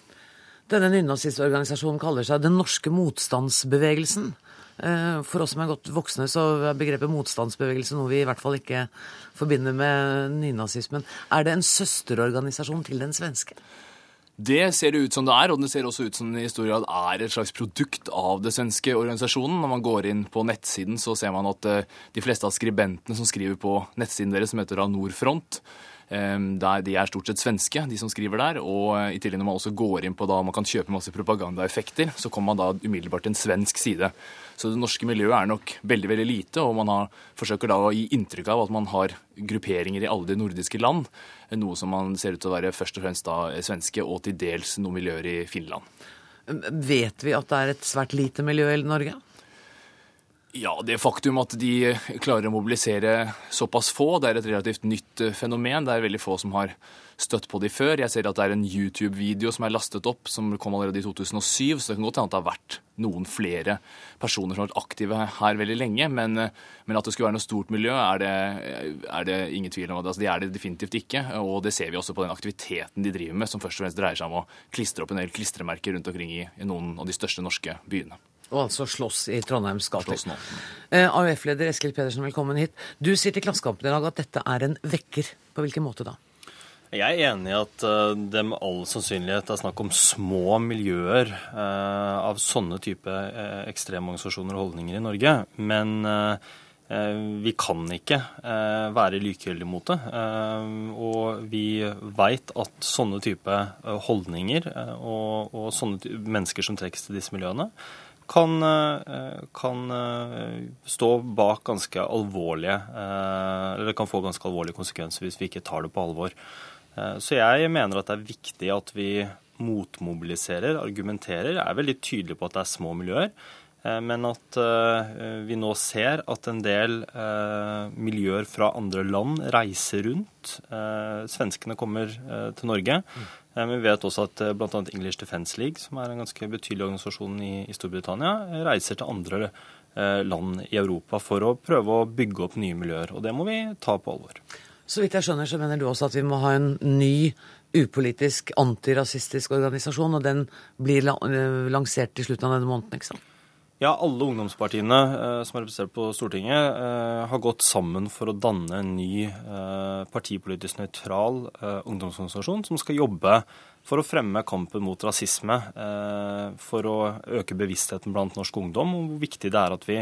Denne nynazistorganisasjonen kaller seg Den norske motstandsbevegelsen. Eh, for oss som er godt voksne, så er begrepet motstandsbevegelse noe vi i hvert fall ikke forbinder med nynazismen. Er det en søsterorganisasjon til den svenske? Det ser det ut som det er, og det ser også ut som det i stor grad er et slags produkt av det svenske organisasjonen. Når man går inn på nettsiden, så ser man at eh, de fleste av skribentene som skriver på nettsiden deres, som heter da Nordfront, der de er stort sett svenske, de som skriver der. Og eh, i tillegg når man også går inn på da man kan kjøpe masse propagandaeffekter, så kommer man da umiddelbart til en svensk side. Så det norske miljøet er nok veldig veldig lite, og man har, forsøker da å gi inntrykk av at man har grupperinger i alle de nordiske land. Noe som man ser ut til å være først og fremst da svenske, og til dels noen miljøer i Finland. Vet vi at det er et svært lite miljø i Norge? Ja, det faktum at de klarer å mobilisere såpass få, det er et relativt nytt eh, fenomen. Det er veldig få som har støtt på de før. Jeg ser at det er en YouTube-video som er lastet opp, som kom allerede i 2007, så det kan godt hende at det har vært noen flere personer som har vært aktive her veldig lenge. Men, eh, men at det skulle være noe stort miljø, er det, er det ingen tvil om. Altså, det er det definitivt ikke. Og det ser vi også på den aktiviteten de driver med, som først og fremst dreier seg om å klistre opp en del klistremerker rundt omkring i, i noen av de største norske byene. Og altså slåss i Trondheims gater. Eh, AUF-leder Eskil Pedersen, velkommen hit. Du sier til Klassekampen i dag at dette er en vekker. På hvilken måte da? Jeg er enig i at uh, det med all sannsynlighet er snakk om små miljøer uh, av sånne type uh, ekstreme organisasjoner og holdninger i Norge. Men vi kan ikke være likegyldige mot det. Og vi veit at sånne type holdninger og, og sånne mennesker som trekkes til disse miljøene, kan, eh, kan, eh, stå bak ganske alvorlige eh, Eller kan få ganske alvorlige konsekvenser hvis vi ikke tar det på alvor. Så jeg mener at det er viktig at vi motmobiliserer, argumenterer, er veldig tydelig på at det er små miljøer. Men at vi nå ser at en del miljøer fra andre land reiser rundt. Svenskene kommer til Norge. Mm. Men vi vet også at eh, bl.a. English Defence League, som er en ganske betydelig organisasjon i, Storbritannia, reiser til andre eh, land i Europa for å prøve å bygge opp nye miljøer. Og det må vi ta på alvor. Så vidt jeg skjønner, så mener du også at vi må ha en ny upolitisk antirasistisk organisasjon, og den blir eh, lansert i slutten av denne måneden, ikke sant? Ja, alle ungdomspartiene eh, som er representert på Stortinget, eh, har gått sammen for å danne en ny eh, partipolitisk nøytral eh, ungdomsorganisasjon som skal jobbe for å fremme kampen mot rasisme, eh, for å øke bevisstheten blant norsk ungdom om hvor viktig det er at vi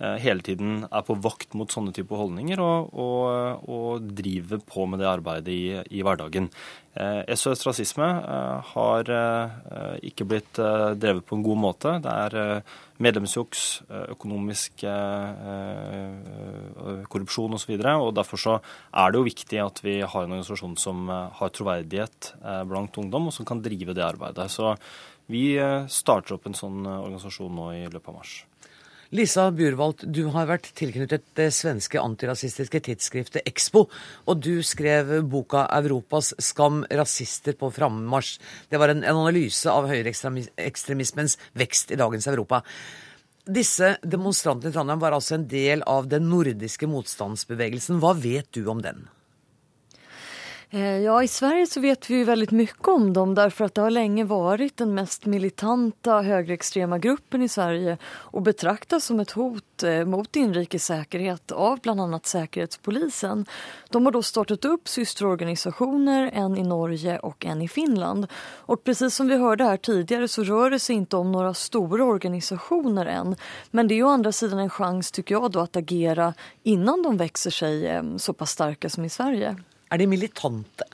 hele tiden er på vakt mot sånne typer holdninger og, og, og driver på med det arbeidet i, i hverdagen. SOS Rasisme har ikke blitt drevet på en god måte. Det er medlemsjuks, økonomisk korrupsjon osv. Og, så og derfor så er det jo viktig at vi har en organisasjon som har troverdighet blant ungdom, og som kan drive det arbeidet. Så vi starter opp en sånn organisasjon nå i løpet av mars. Lisa Bjurvold, du har vært tilknyttet det svenske antirasistiske tidsskriftet Expo, og du skrev boka 'Europas skam rasister på frammarsj'. Det var en analyse av høyreekstremismens vekst i dagens Europa. Disse demonstrantene i Trondheim var altså en del av den nordiske motstandsbevegelsen. Hva vet du om den? Eh, ja, i Sverige så vet vi ju väldigt mycket om dem därför att det har länge varit den mest militanta högerextrema gruppen i Sverige och betraktas som ett hot eh, mot inrikes sikkerhet, av bland annat Säkerhetspolisen. De har då startat upp systerorganisationer, en i Norge och en i Finland. Och precis som vi hörde här tidigare så rör det sig inte om några stora organisationer än. Men det ju å andra sidan en chans tycker jag då att agera innan de växer sig såpass så pass som i Sverige. Er de militante?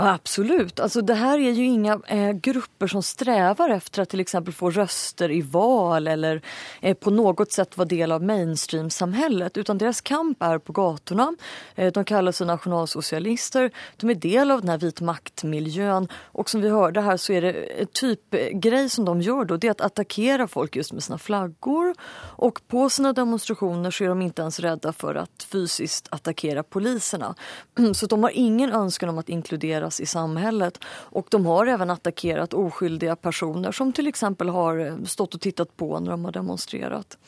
Ja, absolut. Alltså, det här är ju inga eh, grupper som strävar efter att till exempel få röster i val eller eh, på något sätt vara del av mainstream-samhället utan deras kamp är på gatorna. Eh, de kallar sig nationalsocialister. De är del av den här vit maktmiljön och som vi hörde här så är det en typ eh, grej som de gör då det är att attackera folk just med sina flaggor och på sina demonstrationer så är de inte ens rädda för att fysiskt attackera poliserna. Så de har ingen önskan om att inkludera i samhället. Och de har även attackerat oskyldiga personer som till exempel har eh, stått och tittat på när de har demonstrerat.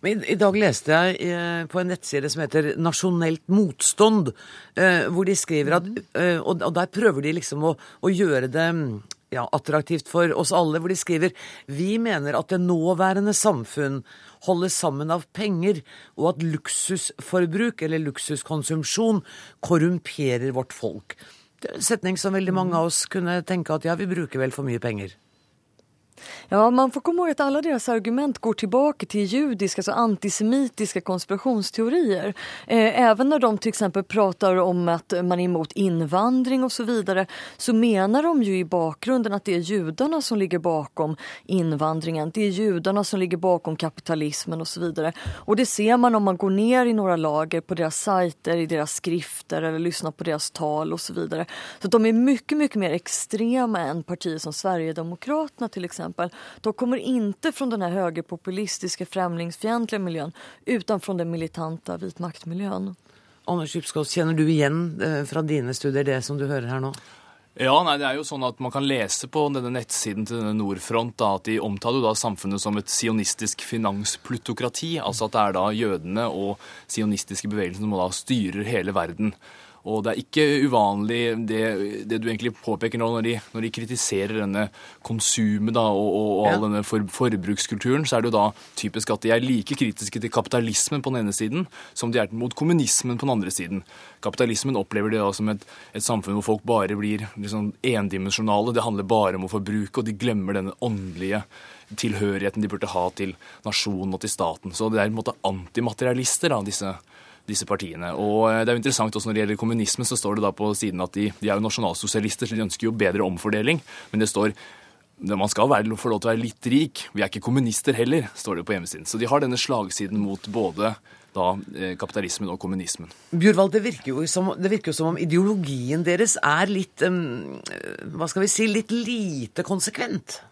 Men I dag leste jeg eh, på en nettside som heter Nasjonelt motstånd, eh, hvor de skriver at Og der prøver de liksom å, å gjøre det ja, attraktivt for oss alle, hvor de skriver vi mener at det nåværende samfunn holdes sammen av penger, og at luksusforbruk eller luksuskonsumsjon korrumperer vårt folk. Setning som veldig mange av oss kunne tenke at ja, vi bruker vel for mye penger. Ja, man får komma ihåg att alla deras argument går tillbaka till judiska, alltså antisemitiska konspirationsteorier. Eh, när de till exempel pratar om att man är emot invandring och så vidare så menar de ju i bakgrunden att det är judarna som ligger bakom invandringen. Det är judarna som ligger bakom kapitalismen och så vidare. Och det ser man om man går ner i några lager på deras sajter, i deras skrifter eller lyssnar på deras tal och så vidare. Så de är mycket, mycket mer extrema än partier som Sverigedemokraterna till exempel exempel, de kommer inte från den här högerpopulistiska främlingsfientliga miljön utan från den militanta vitmaktmiljön. Anders Schibskov, kjenner du igjen eh, fra dine studier det som du hører her nå? Ja, nei, det er jo sånn at Man kan lese på denne nettsiden til denne Nordfront da, at de omtaler da samfunnet som et sionistisk finansplutokrati. Altså at det er da jødene og sionistiske bevegelser som da styrer hele verden. Og det er ikke uvanlig det, det du egentlig påpeker nå, når de, når de kritiserer denne konsumet da, og, og, og all ja. denne for, forbrukskulturen, så er det jo da typisk at de er like kritiske til kapitalismen på den ene siden som de er mot kommunismen på den andre siden. Kapitalismen opplever de da som et, et samfunn hvor folk bare blir liksom endimensjonale. Det handler bare om å forbruke, og de glemmer denne åndelige tilhørigheten de burde ha til nasjonen og til staten. Så det er på en måte antimaterialister, da, disse disse partiene. Og eh, det er jo interessant også Når det gjelder kommunisme, så står det da på siden at de, de er jo nasjonalsosialister, så de ønsker jo bedre omfordeling. Men det står man skal være, få lov til å være litt rik. Vi er ikke kommunister heller, står det på hjemmesiden. Så de har denne slagsiden mot både da, eh, kapitalismen og kommunismen. Bjørvald, det virker, jo som, virker som om ideologien deres er litt um, Hva skal vi si litt lite konsekvent?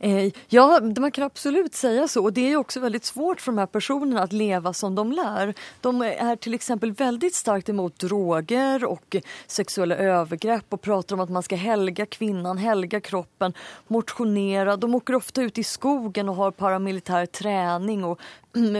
Eh, ja, man kan absolut säga så. Och det är också väldigt svårt för de här personerna att leva som de lär. De är till exempel väldigt starkt emot droger och sexuella övergrepp och pratar om att man ska helga kvinnan, helga kroppen, motionera. De åker ofta ut i skogen och har paramilitär träning och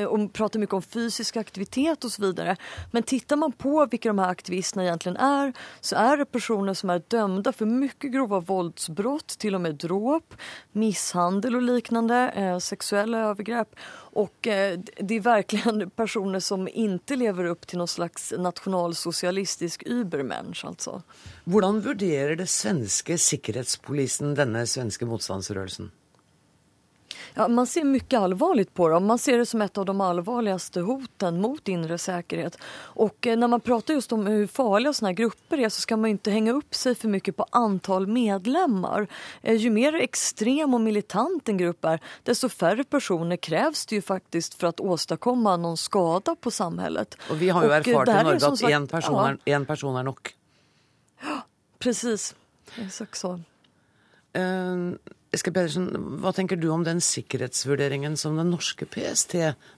och pratar mycket om fysisk aktivitet och så vidare. Men tittar man på vilka de här aktivisterna egentligen är så är det personer som är dömda för mycket grova våldsbrott, till och med dråp, misshandel och liknande, eh, sexuella övergrepp. Och eh, det är verkligen personer som inte lever upp till någon slags nationalsocialistisk übermensch, alltså. Hvordan vurderer det svenske sikkerhetspolisen denne svenske motstandsrørelsen? Ja, man ser mycket allvarligt på dem. Man ser det som ett av de allvarligaste hoten mot inre säkerhet. Och når när man pratar just om hur farliga sådana här grupper är så ska man inte hänga upp sig för mycket på antal medlemmar. Eh, ju mer extrem och militant en grupp är, desto färre personer krävs det ju faktiskt för att åstadkomma någon skada på samhället. Och vi har ju Och, eh, erfart i är Norge att en person, ja. er, en person er nok. Precis, exakt så. Eh, Eske Pedersen, hva tenker du om den sikkerhetsvurderingen som den norske PST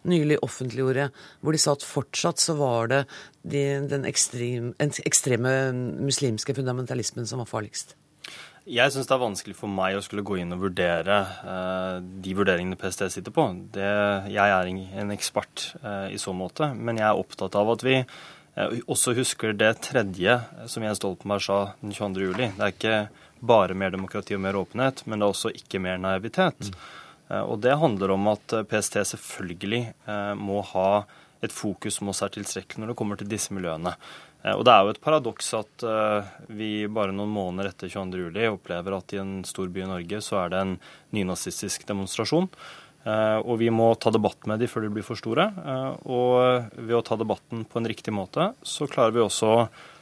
nylig offentliggjorde, hvor de sa at fortsatt så var det de, den ekstrem, ekstreme muslimske fundamentalismen som var farligst? Jeg syns det er vanskelig for meg å skulle gå inn og vurdere eh, de vurderingene PST sitter på. Det, jeg er en ekspert eh, i så måte, men jeg er opptatt av at vi eh, også husker det tredje eh, som Jens Stoltenberg sa den 22. juli. Det er ikke bare mer demokrati og mer åpenhet, men det er også ikke mer naivitet. Mm. Og det handler om at eh, PST selvfølgelig eh, må ha et fokus som også er tilstrekkelig når det kommer til disse miljøene. Og det er jo et paradoks at vi bare noen måneder etter 22. juli opplever at i en stor by i Norge så er det en nynazistisk demonstrasjon. Og vi må ta debatt med de før de blir for store. Og ved å ta debatten på en riktig måte, så klarer vi også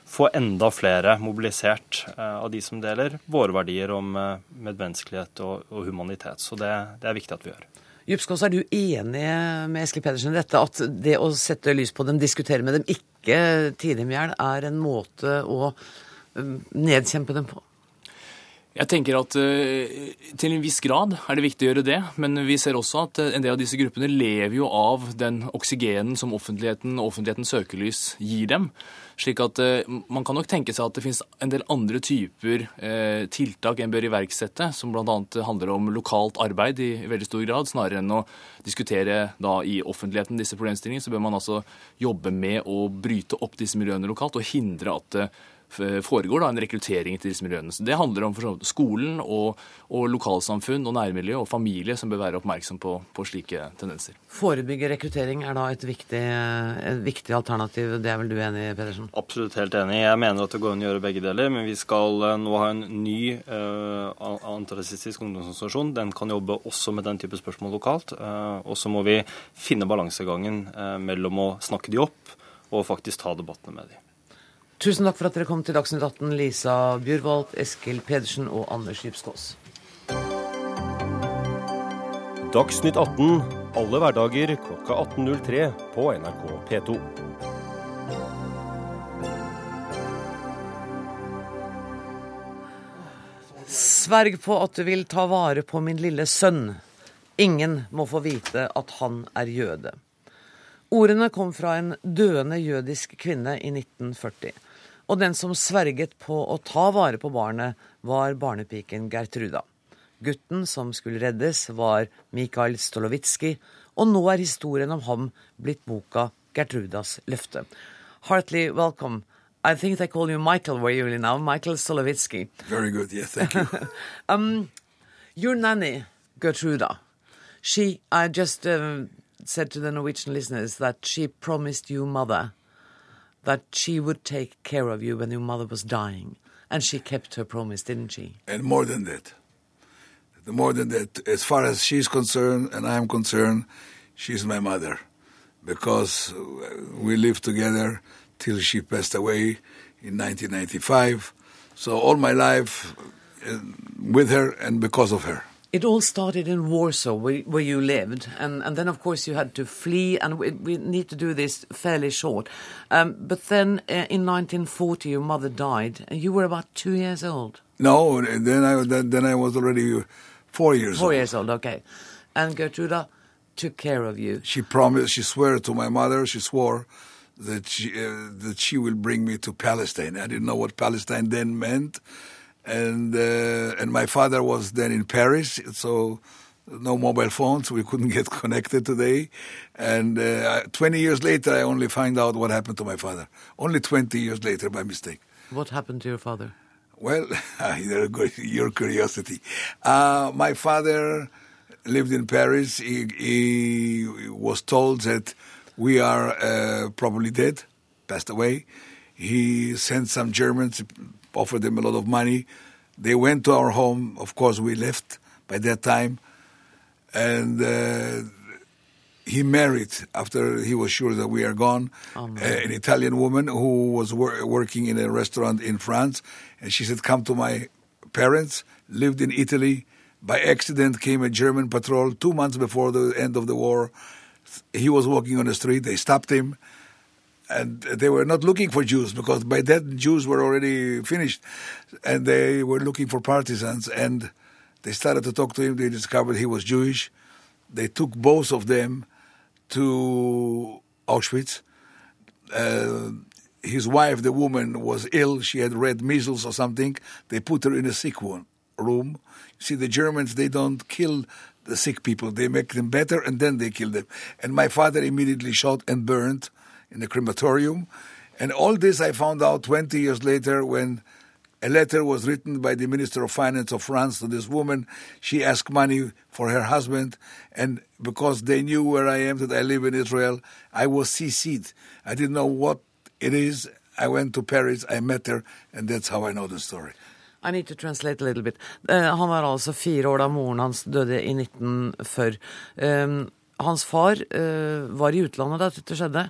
få enda flere mobilisert eh, av de som deler våre verdier om eh, medmenneskelighet og, og humanitet. Så det, det er viktig at vi gjør. Djupskås, er du enig med Eskil Pedersen i dette, at det å sette lys på dem, diskutere med dem, ikke tie dem i hjel, er en måte å um, nedkjempe dem på? Jeg tenker at eh, til en viss grad er det viktig å gjøre det, men vi ser også at eh, en del av disse gruppene lever jo av den oksygenen som offentligheten og offentlighetens søkelys gir dem. Slik at eh, man kan nok tenke seg at det finnes en del andre typer tiltak en bør iverksette, som bl.a. handler om lokalt arbeid i veldig stor grad, snarere enn å diskutere da i offentligheten disse problemstillingene, så bør man altså jobbe med å bryte opp disse miljøene lokalt og hindre at foregår da en rekruttering til disse miljøene. Så Det handler om for så skolen og, og lokalsamfunn og nærmiljø og familie som bør være oppmerksom på, på slike tendenser. Forebygge rekruttering er da et viktig, et viktig alternativ. Det er vel du enig i, Pedersen? Absolutt helt enig. Jeg mener at det går an å gjøre begge deler. Men vi skal eh, nå ha en ny uh, antirasistisk ungdomsorganisasjon. Den kan jobbe også med den type spørsmål lokalt. Uh, og så må vi finne balansegangen uh, mellom å snakke de opp og faktisk ta debattene med de. Tusen takk for at dere kom til Dagsnytt 18, Lisa Bjurvold, Eskil Pedersen og Anders Djupskås. Dagsnytt 18 alle hverdager klokka 18.03 på NRK P2. Sverg på at du vil ta vare på min lille sønn. Ingen må få vite at han er jøde. Ordene kom fra en døende jødisk kvinne i 1940. Og den som sverget på å ta vare på barnet, var barnepiken Gertruda. Gutten som skulle reddes, var Mikael Stolovitskij, og nå er historien om ham blitt boka Gertrudas løfte. Hartley, welcome. I think they call you Michael where you live now, Michael Stolovitskij. Very good. Yes, thank you. um, your nanny, Gertruda, she, I just um, said to the Norwegian listeners that she promised you, mother, that she would take care of you when your mother was dying. And she kept her promise, didn't she? and more than that. More than that, as far as she's concerned and I'm concerned, she's my mother because uh, we lived together till she passed away in 1995. So all my life uh, with her and because of her. It all started in Warsaw, where, where you lived, and, and then, of course, you had to flee, and we, we need to do this fairly short. Um, but then uh, in 1940, your mother died, and you were about two years old. No, then I then, then I was already four years Four old. years old, okay. And Gertruda took care of you. She promised, she swore to my mother, she swore that she, uh, that she will bring me to Palestine. I didn't know what Palestine then meant. And, uh, and my father was then in Paris, so no mobile phones, we couldn't get connected today. And uh, 20 years later, I only find out what happened to my father. Only 20 years later, by mistake. What happened to your father? Well, your curiosity. Uh, my father lived in Paris. He, he was told that we are uh, probably dead, passed away. He sent some Germans, offered them a lot of money. They went to our home. Of course, we left by that time. and uh, he married after he was sure that we are gone Oh, uh, an Italian woman who was wor- working in a restaurant in France, and she said, "Come to my parents." Lived in Italy. By accident, came a German patrol two months before the end of the war. He was walking on the street. They stopped him, and they were not looking for Jews because by then Jews were already finished, and they were looking for partisans. And they started to talk to him. They discovered he was Jewish. They took both of them to Auschwitz. Uh, his wife, the woman, was ill. She had red measles or something. They put her in a sick one, room. You see, the Germans, they don't kill the sick people. They make them better and then they kill them. And my father immediately shot and burned in a crematorium. And all this I found out 20 years later when a letter was written by the Minister of Finance of France to this woman. She asked money for her husband, and because they knew where I am, that I live in Israel, I was CC'd. I didn't know what it is. I went to Paris, I met her, and that's how I know the story. I need to translate a little bit. Eh, han var altså fire år da moren hans døde i 1940. Um, hans far uh, var i utlandet da dette skjedde.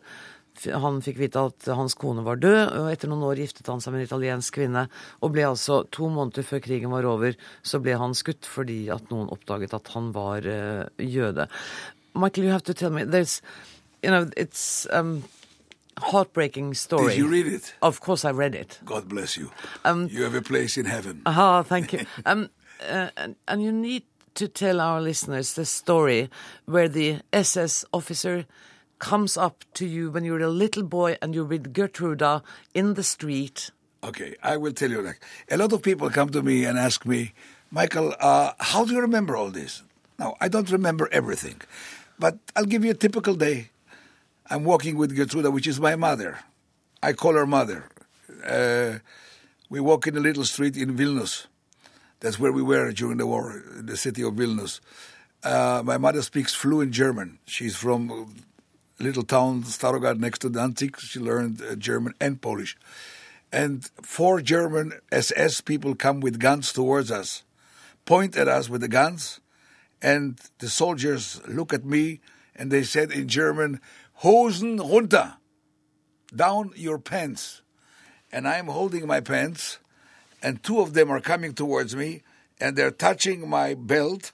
Han fikk vite at hans kone var død, og etter noen år giftet han seg med en italiensk kvinne. Og ble altså to måneder før krigen var over, så ble han skutt fordi at noen oppdaget at han var uh, jøde. Michael, you have to tell me, there's, you know, it's um, heartbreaking story. Did you read it? Of course I read it. God bless you. Um, you have a place in heaven. Aha, thank you. Um, uh, and, and you need to tell our listeners the story where the SS officer comes up to you when you're a little boy and you're with Gertruda in the street. Okay, I will tell you that. A lot of people come to me and ask me, Michael, uh, how do you remember all this? Now, I don't remember everything, but I'll give you a typical day. I'm walking with Gertruda, which is my mother. I call her mother. Uh, we walk in a little street in Vilnius. That's where we were during the war, the city of Vilnius. Uh, my mother speaks fluent German. She's from little town, Starogard, next to Danzig. She learned uh, German and Polish. And four German SS people come with guns towards us, point at us with the guns, and the soldiers look at me and they said in German, Hosen runter, down your pants. And I'm holding my pants, and two of them are coming towards me, and they're touching my belt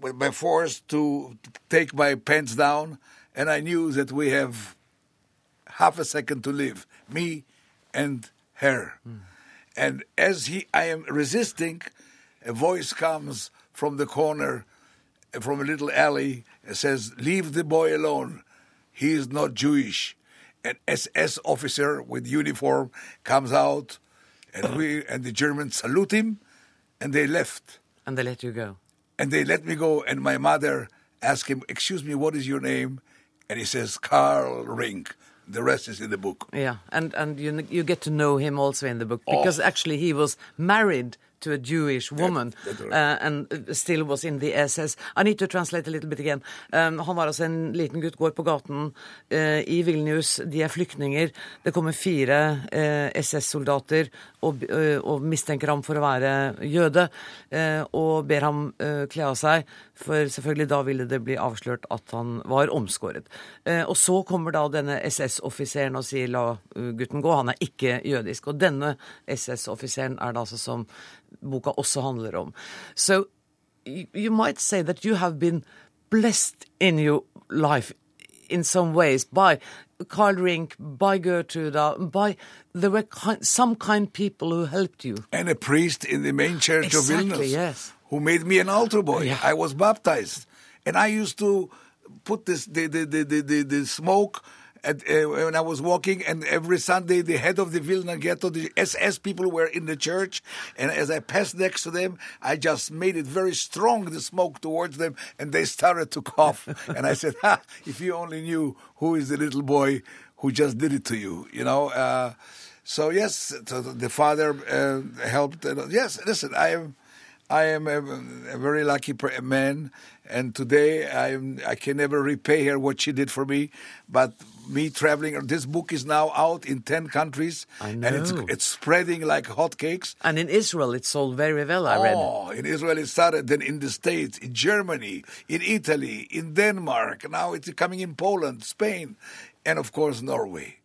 with by force to take my pants down. And I knew that we have half a second to live, me and her. And as he, I am resisting, a voice comes from the corner, from a little alley, and says, "Leave the boy alone. He is not Jewish." An SS officer with uniform comes out, and we and the Germans salute him, and they left. And they let you go. And they let me go, and my mother asked him, "Excuse me, what is your name?" And he says, "Carl Rink." The rest is in the book. Yeah, and, and you, you get to know him also in the book Oh. because actually he was married to a Jewish woman uh, and still was in the SS. I need to translate a little bit again. Um, han var altså en liten gutt, går på gaten uh, i Vilnius. De er flyktninger. Det kommer fire uh, SS-soldater og, og mistenker ham for å være jøde og ber ham kle av seg, for selvfølgelig da ville det bli avslørt at han var omskåret. Og så kommer da denne SS-offiseren og sier la gutten gå, han er ikke jødisk. Og denne SS-offiseren er det altså som boka også handler om. So you, might say that you have been blessed in your life in some ways by Karl Rink, by Gertruda, by there were kind, some kind people who helped you. and a priest in the main church Exactly, of Vilnius yes. who made me an altar boy. I was baptized, and I used to put this the the the the, the, the smoke. At, uh, when I was walking, and every Sunday, the head of the Vilna ghetto, the SS people were in the church, and as I passed next to them, I just made it very strong, the smoke towards them, and they started to cough. and I said, ha, if you only knew who is the little boy who just did it to you, you know. Uh, so yes, the father uh, helped. Yes, listen, I am, I am a, a very lucky man, and today I am, I can never repay her what she did for me. But me traveling, this book is now out in ten countries, I and it's it's spreading like hotcakes. And in Israel it sold very well, I read. Oh, in Israel it started, then in the States, in Germany, in Italy, in Denmark. Now it's coming in Poland, Spain, and of course Norway.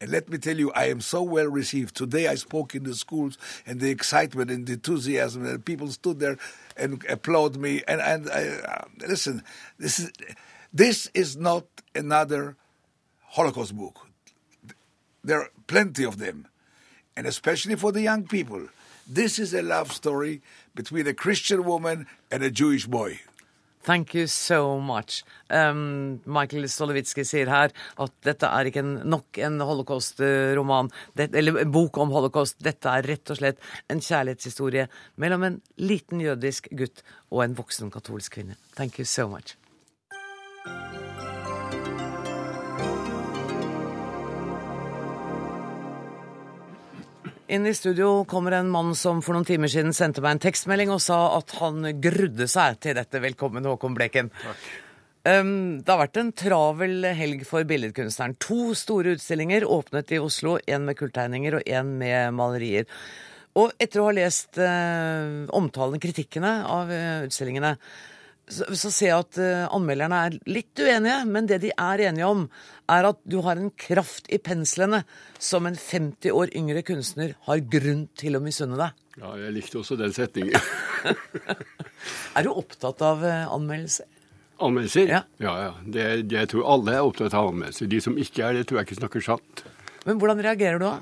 And let me tell you, I am so well received. Today I spoke in the schools, and the excitement and the enthusiasm, and people stood there and applaud me. And and uh, listen, this is this is not another Holocaust book. There are plenty of them, and especially for the young people. This is a love story between a Christian woman and a Jewish boy. Thank you so much. Um, Michael Stolowitski sier her at dette er ikke nok en holocaust-roman, eller en bok om holocaust. Dette er rett og slett en kjærlighetshistorie mellom en liten jødisk gutt og en voksen katolsk kvinne. Thank you so much. Inn i studio kommer en mann som for noen timer siden sendte meg en tekstmelding og sa at han grudde seg til dette. Velkommen, Håkon Bleken. Um, det har vært en travel helg for billedkunstneren. To store utstillinger åpnet i Oslo. En med kulltegninger og en med malerier. Og etter å ha lest uh, omtalene, kritikkene av uh, utstillingene, så, så ser jeg at uh, anmelderne er litt uenige, men det de er enige om, er at du har en kraft i penslene som en 50 år yngre kunstner har grunn til å misunne deg. Ja, jeg likte også den setningen. Er du opptatt av uh, anmeldelser? Anmeldelser? Ja, ja. Det, det, jeg tror alle er opptatt av anmeldelser. De som ikke er det, tror jeg ikke snakker sant. Men hvordan reagerer du da?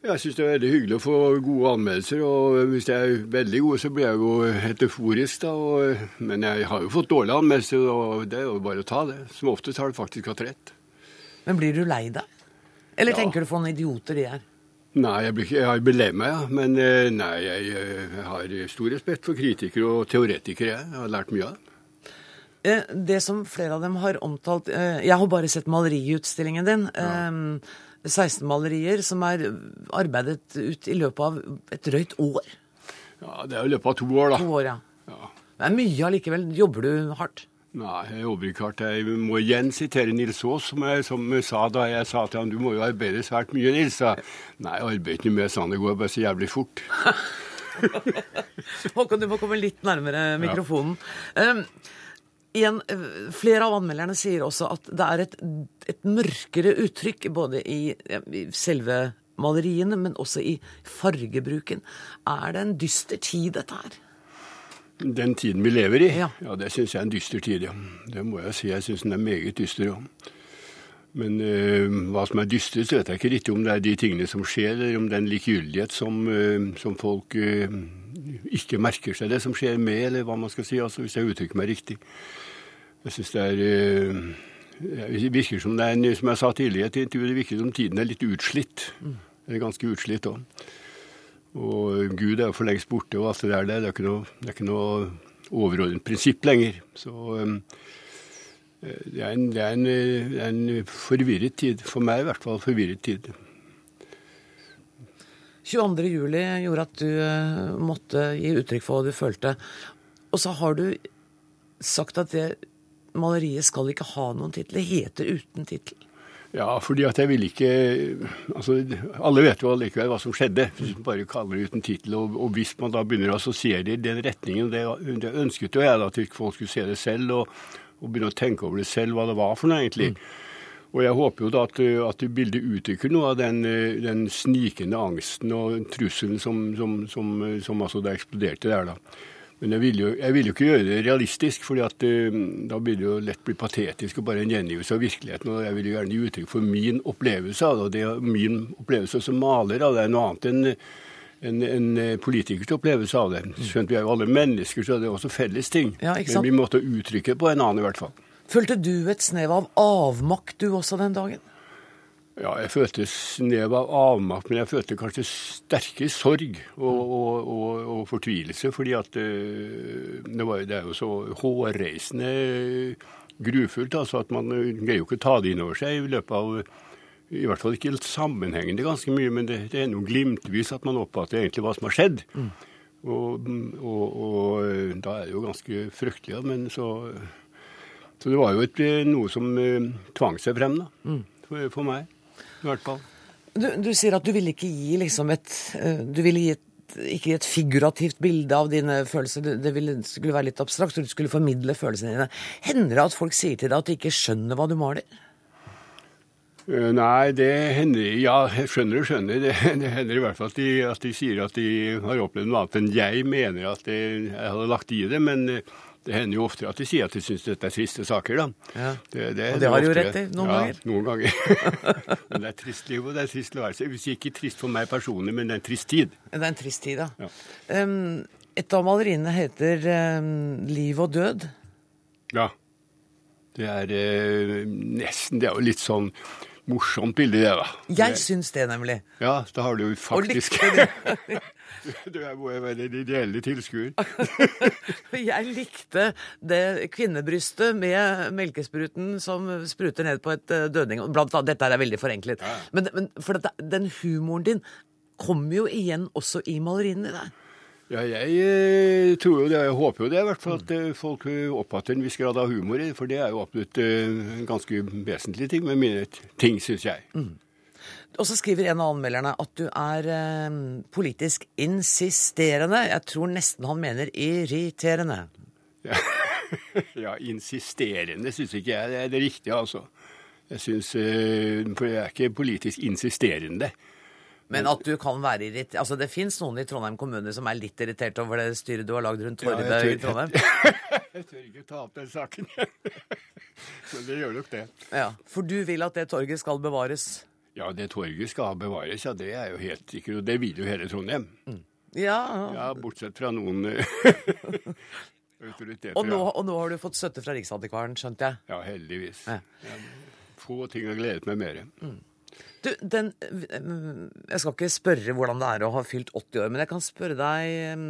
Jeg syns det er veldig hyggelig å få gode anmeldelser. Og hvis de er veldig gode, så blir jeg jo helt euforisk, da. Og, men jeg har jo fått dårlige anmeldelser, og det er jo bare å ta det. Som oftest har du faktisk hatt rett. Men blir du lei deg? Eller ja. tenker du på noen idioter de er? Nei, jeg blir, jeg blir lei meg, ja. Men eh, nei, jeg, jeg, har stor respekt for kritikere og teoretikere, jeg. Jeg har lært mye av dem. Eh, det som flere av dem har omtalt Jeg har bare sett maleriutstillingen din. Ja. Um, 16-malerier som er arbeidet ut i løpet av et drøyt år. Ja, Det er jo i løpet av to år, da. To år, ja. ja. Det er mye allikevel. Jobber du hardt? Nei, jeg jobber ikke hardt. Jeg må igjen sitere Nils Aas, som, jeg, som sa da jeg sa til ham du må jo arbeide svært mye, Nils. Da. Nei, jeg arbeider ikke med sånn. Det går bare så jævlig fort. Håkon, du må komme litt nærmere mikrofonen. Ja. Um, eh, flere av anmelderne sier også at det er et, et mørkere uttrykk både i, i selve maleriene, men også i fargebruken. Er det en dyster tid, dette her? Den tiden vi lever i, ja, det syns jeg er en dyster tid, ja. Det må jeg si. Jeg syns den er meget dyster, ja. Men eh, hva som er dystert, så vet jeg ikke riktig om det er de tingene som skjer, eller om det er en likegyldighet som, eh, som folk eh, ikke merker seg det som skjer med, eller hva man skal si, altså, hvis jeg uttrykker meg riktig. Jeg syns det er Det virker som det er en, som jeg sa tidligere i et intervju, det virker som tiden er litt utslitt. Eller ganske utslitt òg. Og Gud er jo for lengst borte, og alt det der. Det er ikke noe, det er ikke noe overordnet prinsipp lenger. Så det er, en, det, er en, en forvirret tid. For meg i hvert fall forvirret tid. 22. juli gjorde at du eh, måtte gi uttrykk for hva du følte. Og så har du sagt at det maleriet skal ikke ha noen tittel. Det heter uten tittel. Ja, fordi at jeg vil ikke altså, Alle vet jo allikevel hva som skjedde, hvis man bare kaller det uten tittel. Og, og hvis man da begynner å assosiere det i den retningen, det, det ønsket jo jeg da, at folk skulle se det selv, og, og begynne å tenke over det selv, hva det var for noe egentlig. Og jeg håper jo da at, at bildet uttrykker noe av den, den snikende angsten og trusselen som, som, som, som altså da eksploderte der. da. Men jeg vil, jo, jeg vil jo ikke gjøre det realistisk, for da blir det jo lett bli patetisk og bare en gjengivelse av virkeligheten. og Jeg vil jo gjerne gi uttrykk for min opplevelse av det. og det Min opplevelse som maler av det er noe annet enn en, en politikers opplevelse av det. Skjønt vi er jo alle mennesker, så det er også felles ting. Ja? Men vi måtte uttrykke det på en annen i hvert fall. Følte du et snev av avmakt du også den dagen? Ja, jeg følte snev av avmakt, men jeg følte kanskje sterkere sorg og, og, og, og fortvilelse. fordi at øh, det, var, det er jo så hårreisende grufullt altså at man greier jo ikke å ta det inn over seg i løpet av i hvert fall ikke helt sammenhengende ganske mye, men det, det er noe glimtvis at man oppfatter egentlig hva som har skjedd. Og, og, og eh, da er det jo ganske fryktelig. Men så, så det var jo et, eh, noe som eh, tvang seg frem, da. Mm. For, for meg, i hvert fall. Du, du sier at du ville ikke gi liksom et eh, Du ville gi et ikke et figurativt bilde av dine følelser, det ville, skulle være litt abstrakt, så du skulle formidle følelsene dine. Hender det at folk sier til deg at de ikke skjønner hva du maler? Eh, Nei, det hender Ja, skjønner og skjønner. Det, det hender i hvert fall at de, at de sier at de har opplevd noe annet enn jeg mener at det, jeg hadde lagt i det. Men eh, det hender jo ofte at de sier at de syns dette er triste saker, da. Ja. Det, Og det har de jo rett i, noen ja, ganger. Noen ganger. men det er trist liv, og det er trist tilværelse. Hvis ikke trist for meg personlig, men det er en trist tid. Det er en trist tid, da. Ja. Um, et av maleriene heter um, 'Liv og død'. Ja. Det er eh, nesten Det er jo litt sånn morsomt bilde, det, da. Jeg syns det, nemlig. Ja, da har du jo faktisk Du er må jo være en ideelle tilskuer. Jeg likte det kvinnebrystet med melkespruten som spruter ned på et eh, dødning. Blant annet, dette er veldig forenklet. Men, men for at den humoren din kommer jo igjen også i maleriene dine. Ja, jeg eh, tror jo det, jeg håper jo det, i hvert fall at eh, folk eh, oppfatter en viss grad av humor i det. For det er jo absolutt en ganske vesentlig ting med mine ting, syns jeg. Og så skriver en av anmelderne at du er eh, politisk insisterende. Jeg tror nesten han mener irriterende. Ja, insisterende syns ikke jeg det er det riktige, altså. Jeg syns eh, For jeg er ikke politisk insisterende. Men at du kan være irritert Altså, det fins noen i Trondheim kommune som er litt irritert over det styret du har lagd rundt Ja, Torvet jeg i Trondheim? Jeg tør ikke ta opp den saken. Men det gjør nok det. Ja, For du vil at det torget skal bevares? Ja, det torget skal bevares, ja, det er jo helt sikkert. Og det vil jo hele Trondheim. Ja. Ja, bortsett fra noen eh, autoriteter. Og nå, ja. og nå har du fått støtte fra Riksantikvaren, skjønte jeg? Ja, heldigvis. Ja. Ja, få ting har gledet meg mer. Du, den Jeg skal ikke spørre hvordan det er å ha fylt 80 år, men jeg kan spørre deg eh,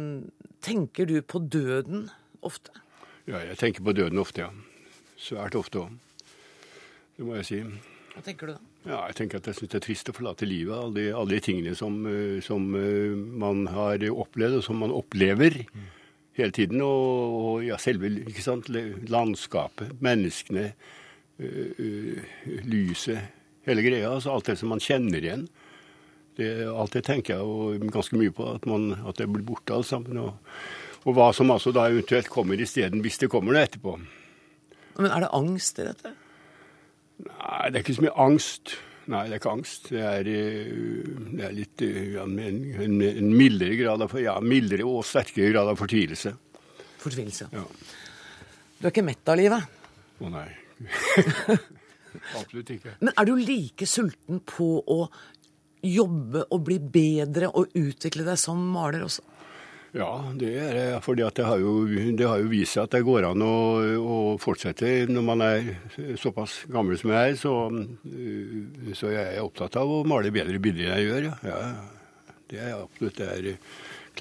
Tenker du på døden ofte? Ja, jeg tenker på døden ofte, ja. Svært ofte òg. Det må jeg si. Hva tenker du da? Ja, jeg tenker at jeg syns det er trist å forlate livet. Alle de, alle de tingene som, eh, som eh, man har opplevd, og som man opplever hele tiden. Og, og ja, selve landskapet, menneskene, øh, øh, lyset, hele greia. Altså alt det som man kjenner igjen. Det, alt det tenker jeg jo ganske mye på, at, man, at det blir borte alt sammen. Og, og hva som altså da eventuelt kommer isteden, hvis det kommer noe etterpå. Men er det angst i dette? Nei, det er ikke så mye angst. Nei, det er ikke angst. Det er, eh, det er litt eh, ja, en, en, en mildere grad av ja, mildere og sterkere grad av fortvilelse. Fortvilelse. Ja. Du er ikke mett av livet? Å nei. Absolutt ikke. Men er du like sulten på å jobbe og bli bedre og utvikle deg som maler også? Ja, det er det. at det har, jo, det har jo vist seg at det går an å, å fortsette når man er såpass gammel som jeg er. Så, så jeg er opptatt av å male bedre bilder enn jeg gjør. Ja. Ja, det er absolutt det er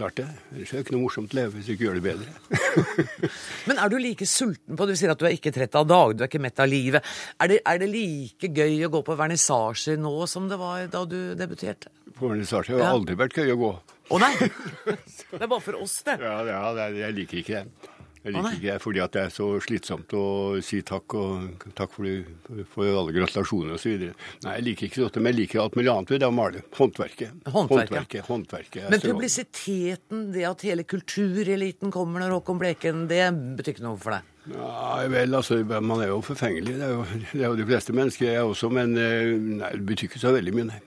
klart det. Ellers er det ikke noe morsomt å leve hvis du ikke gjør det bedre. Men er du like sulten på Du sier at du er ikke trett av dag, du er ikke mett av livet. Er det, er det like gøy å gå på vernissasjer nå som det var da du debuterte? På vernissasje har det Ja. aldri vært gøy å gå. Å nei! Det er bare for oss, det. Ja, ja jeg liker ikke det. Jeg liker ikke det fordi at det er så slitsomt å si takk og takk for, de- for alle gratulasjoner osv. Nei, jeg liker ikke dette, men jeg liker alt mulig annet ved det å male. Håndverket. Håndverket. Håndverket, håndverket er Men publisiteten, det at hele kultureliten kommer når Håkon Bleken, det betyr ikke noe for deg? Nei, vel, altså, man er jo forfengelig. Det er jo, det er jo de fleste mennesker, jeg også, men eh, nei, det betyr ikke så veldig mye, nei.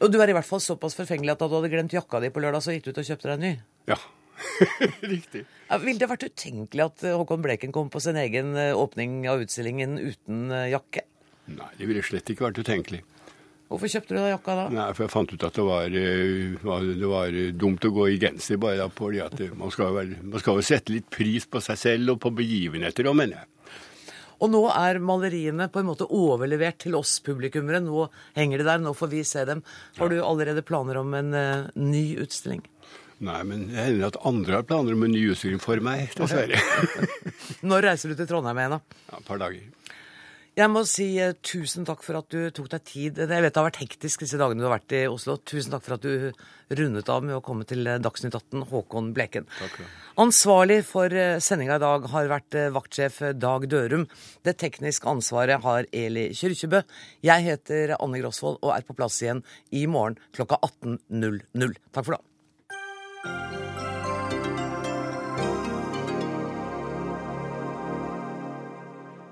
Og du er i hvert fall såpass forfengelig at da du hadde glemt jakka di på lørdag, så gikk du ut og kjøpte deg en ny? Ja. Riktig. Ja, Ville det vært utenkelig at eh, Håkon Bleken kom på sin egen eh, åpning av utstillingen uten eh, jakke? Nei, det ville slett ikke vært utenkelig. Hvorfor kjøpte du da jakka da? Nei, for jeg fant ut at det var, det var dumt å gå i genser bare da, fordi at man skal, vel, man skal jo sette litt pris på seg selv og på begivenheter òg, mener jeg. Og nå er maleriene på en måte overlevert til oss publikummere. Nå henger de der, nå får vi se dem. Har du allerede planer om en ny utstilling? Nei, men det hender at andre har planer om en ny utstilling for meg, dessverre. Når reiser du til Trondheim igjen, da? Ja, et par dager. Jeg må si uh, tusen takk for at du tok deg tid. Jeg vet det har vært hektisk disse dagene du har vært i Oslo. Tusen takk for at du rundet av med å komme til eh, Dagsnytt 18, Håkon Bleken. Ansvarlig for uh, sendinga i dag har vært vaktsjef Dag Dørum. Det tekniske ansvaret har Eli Kyrkjebø. Jeg heter Anne Grosvold og er på plass igjen i morgen klokka 18.00. Takk for det.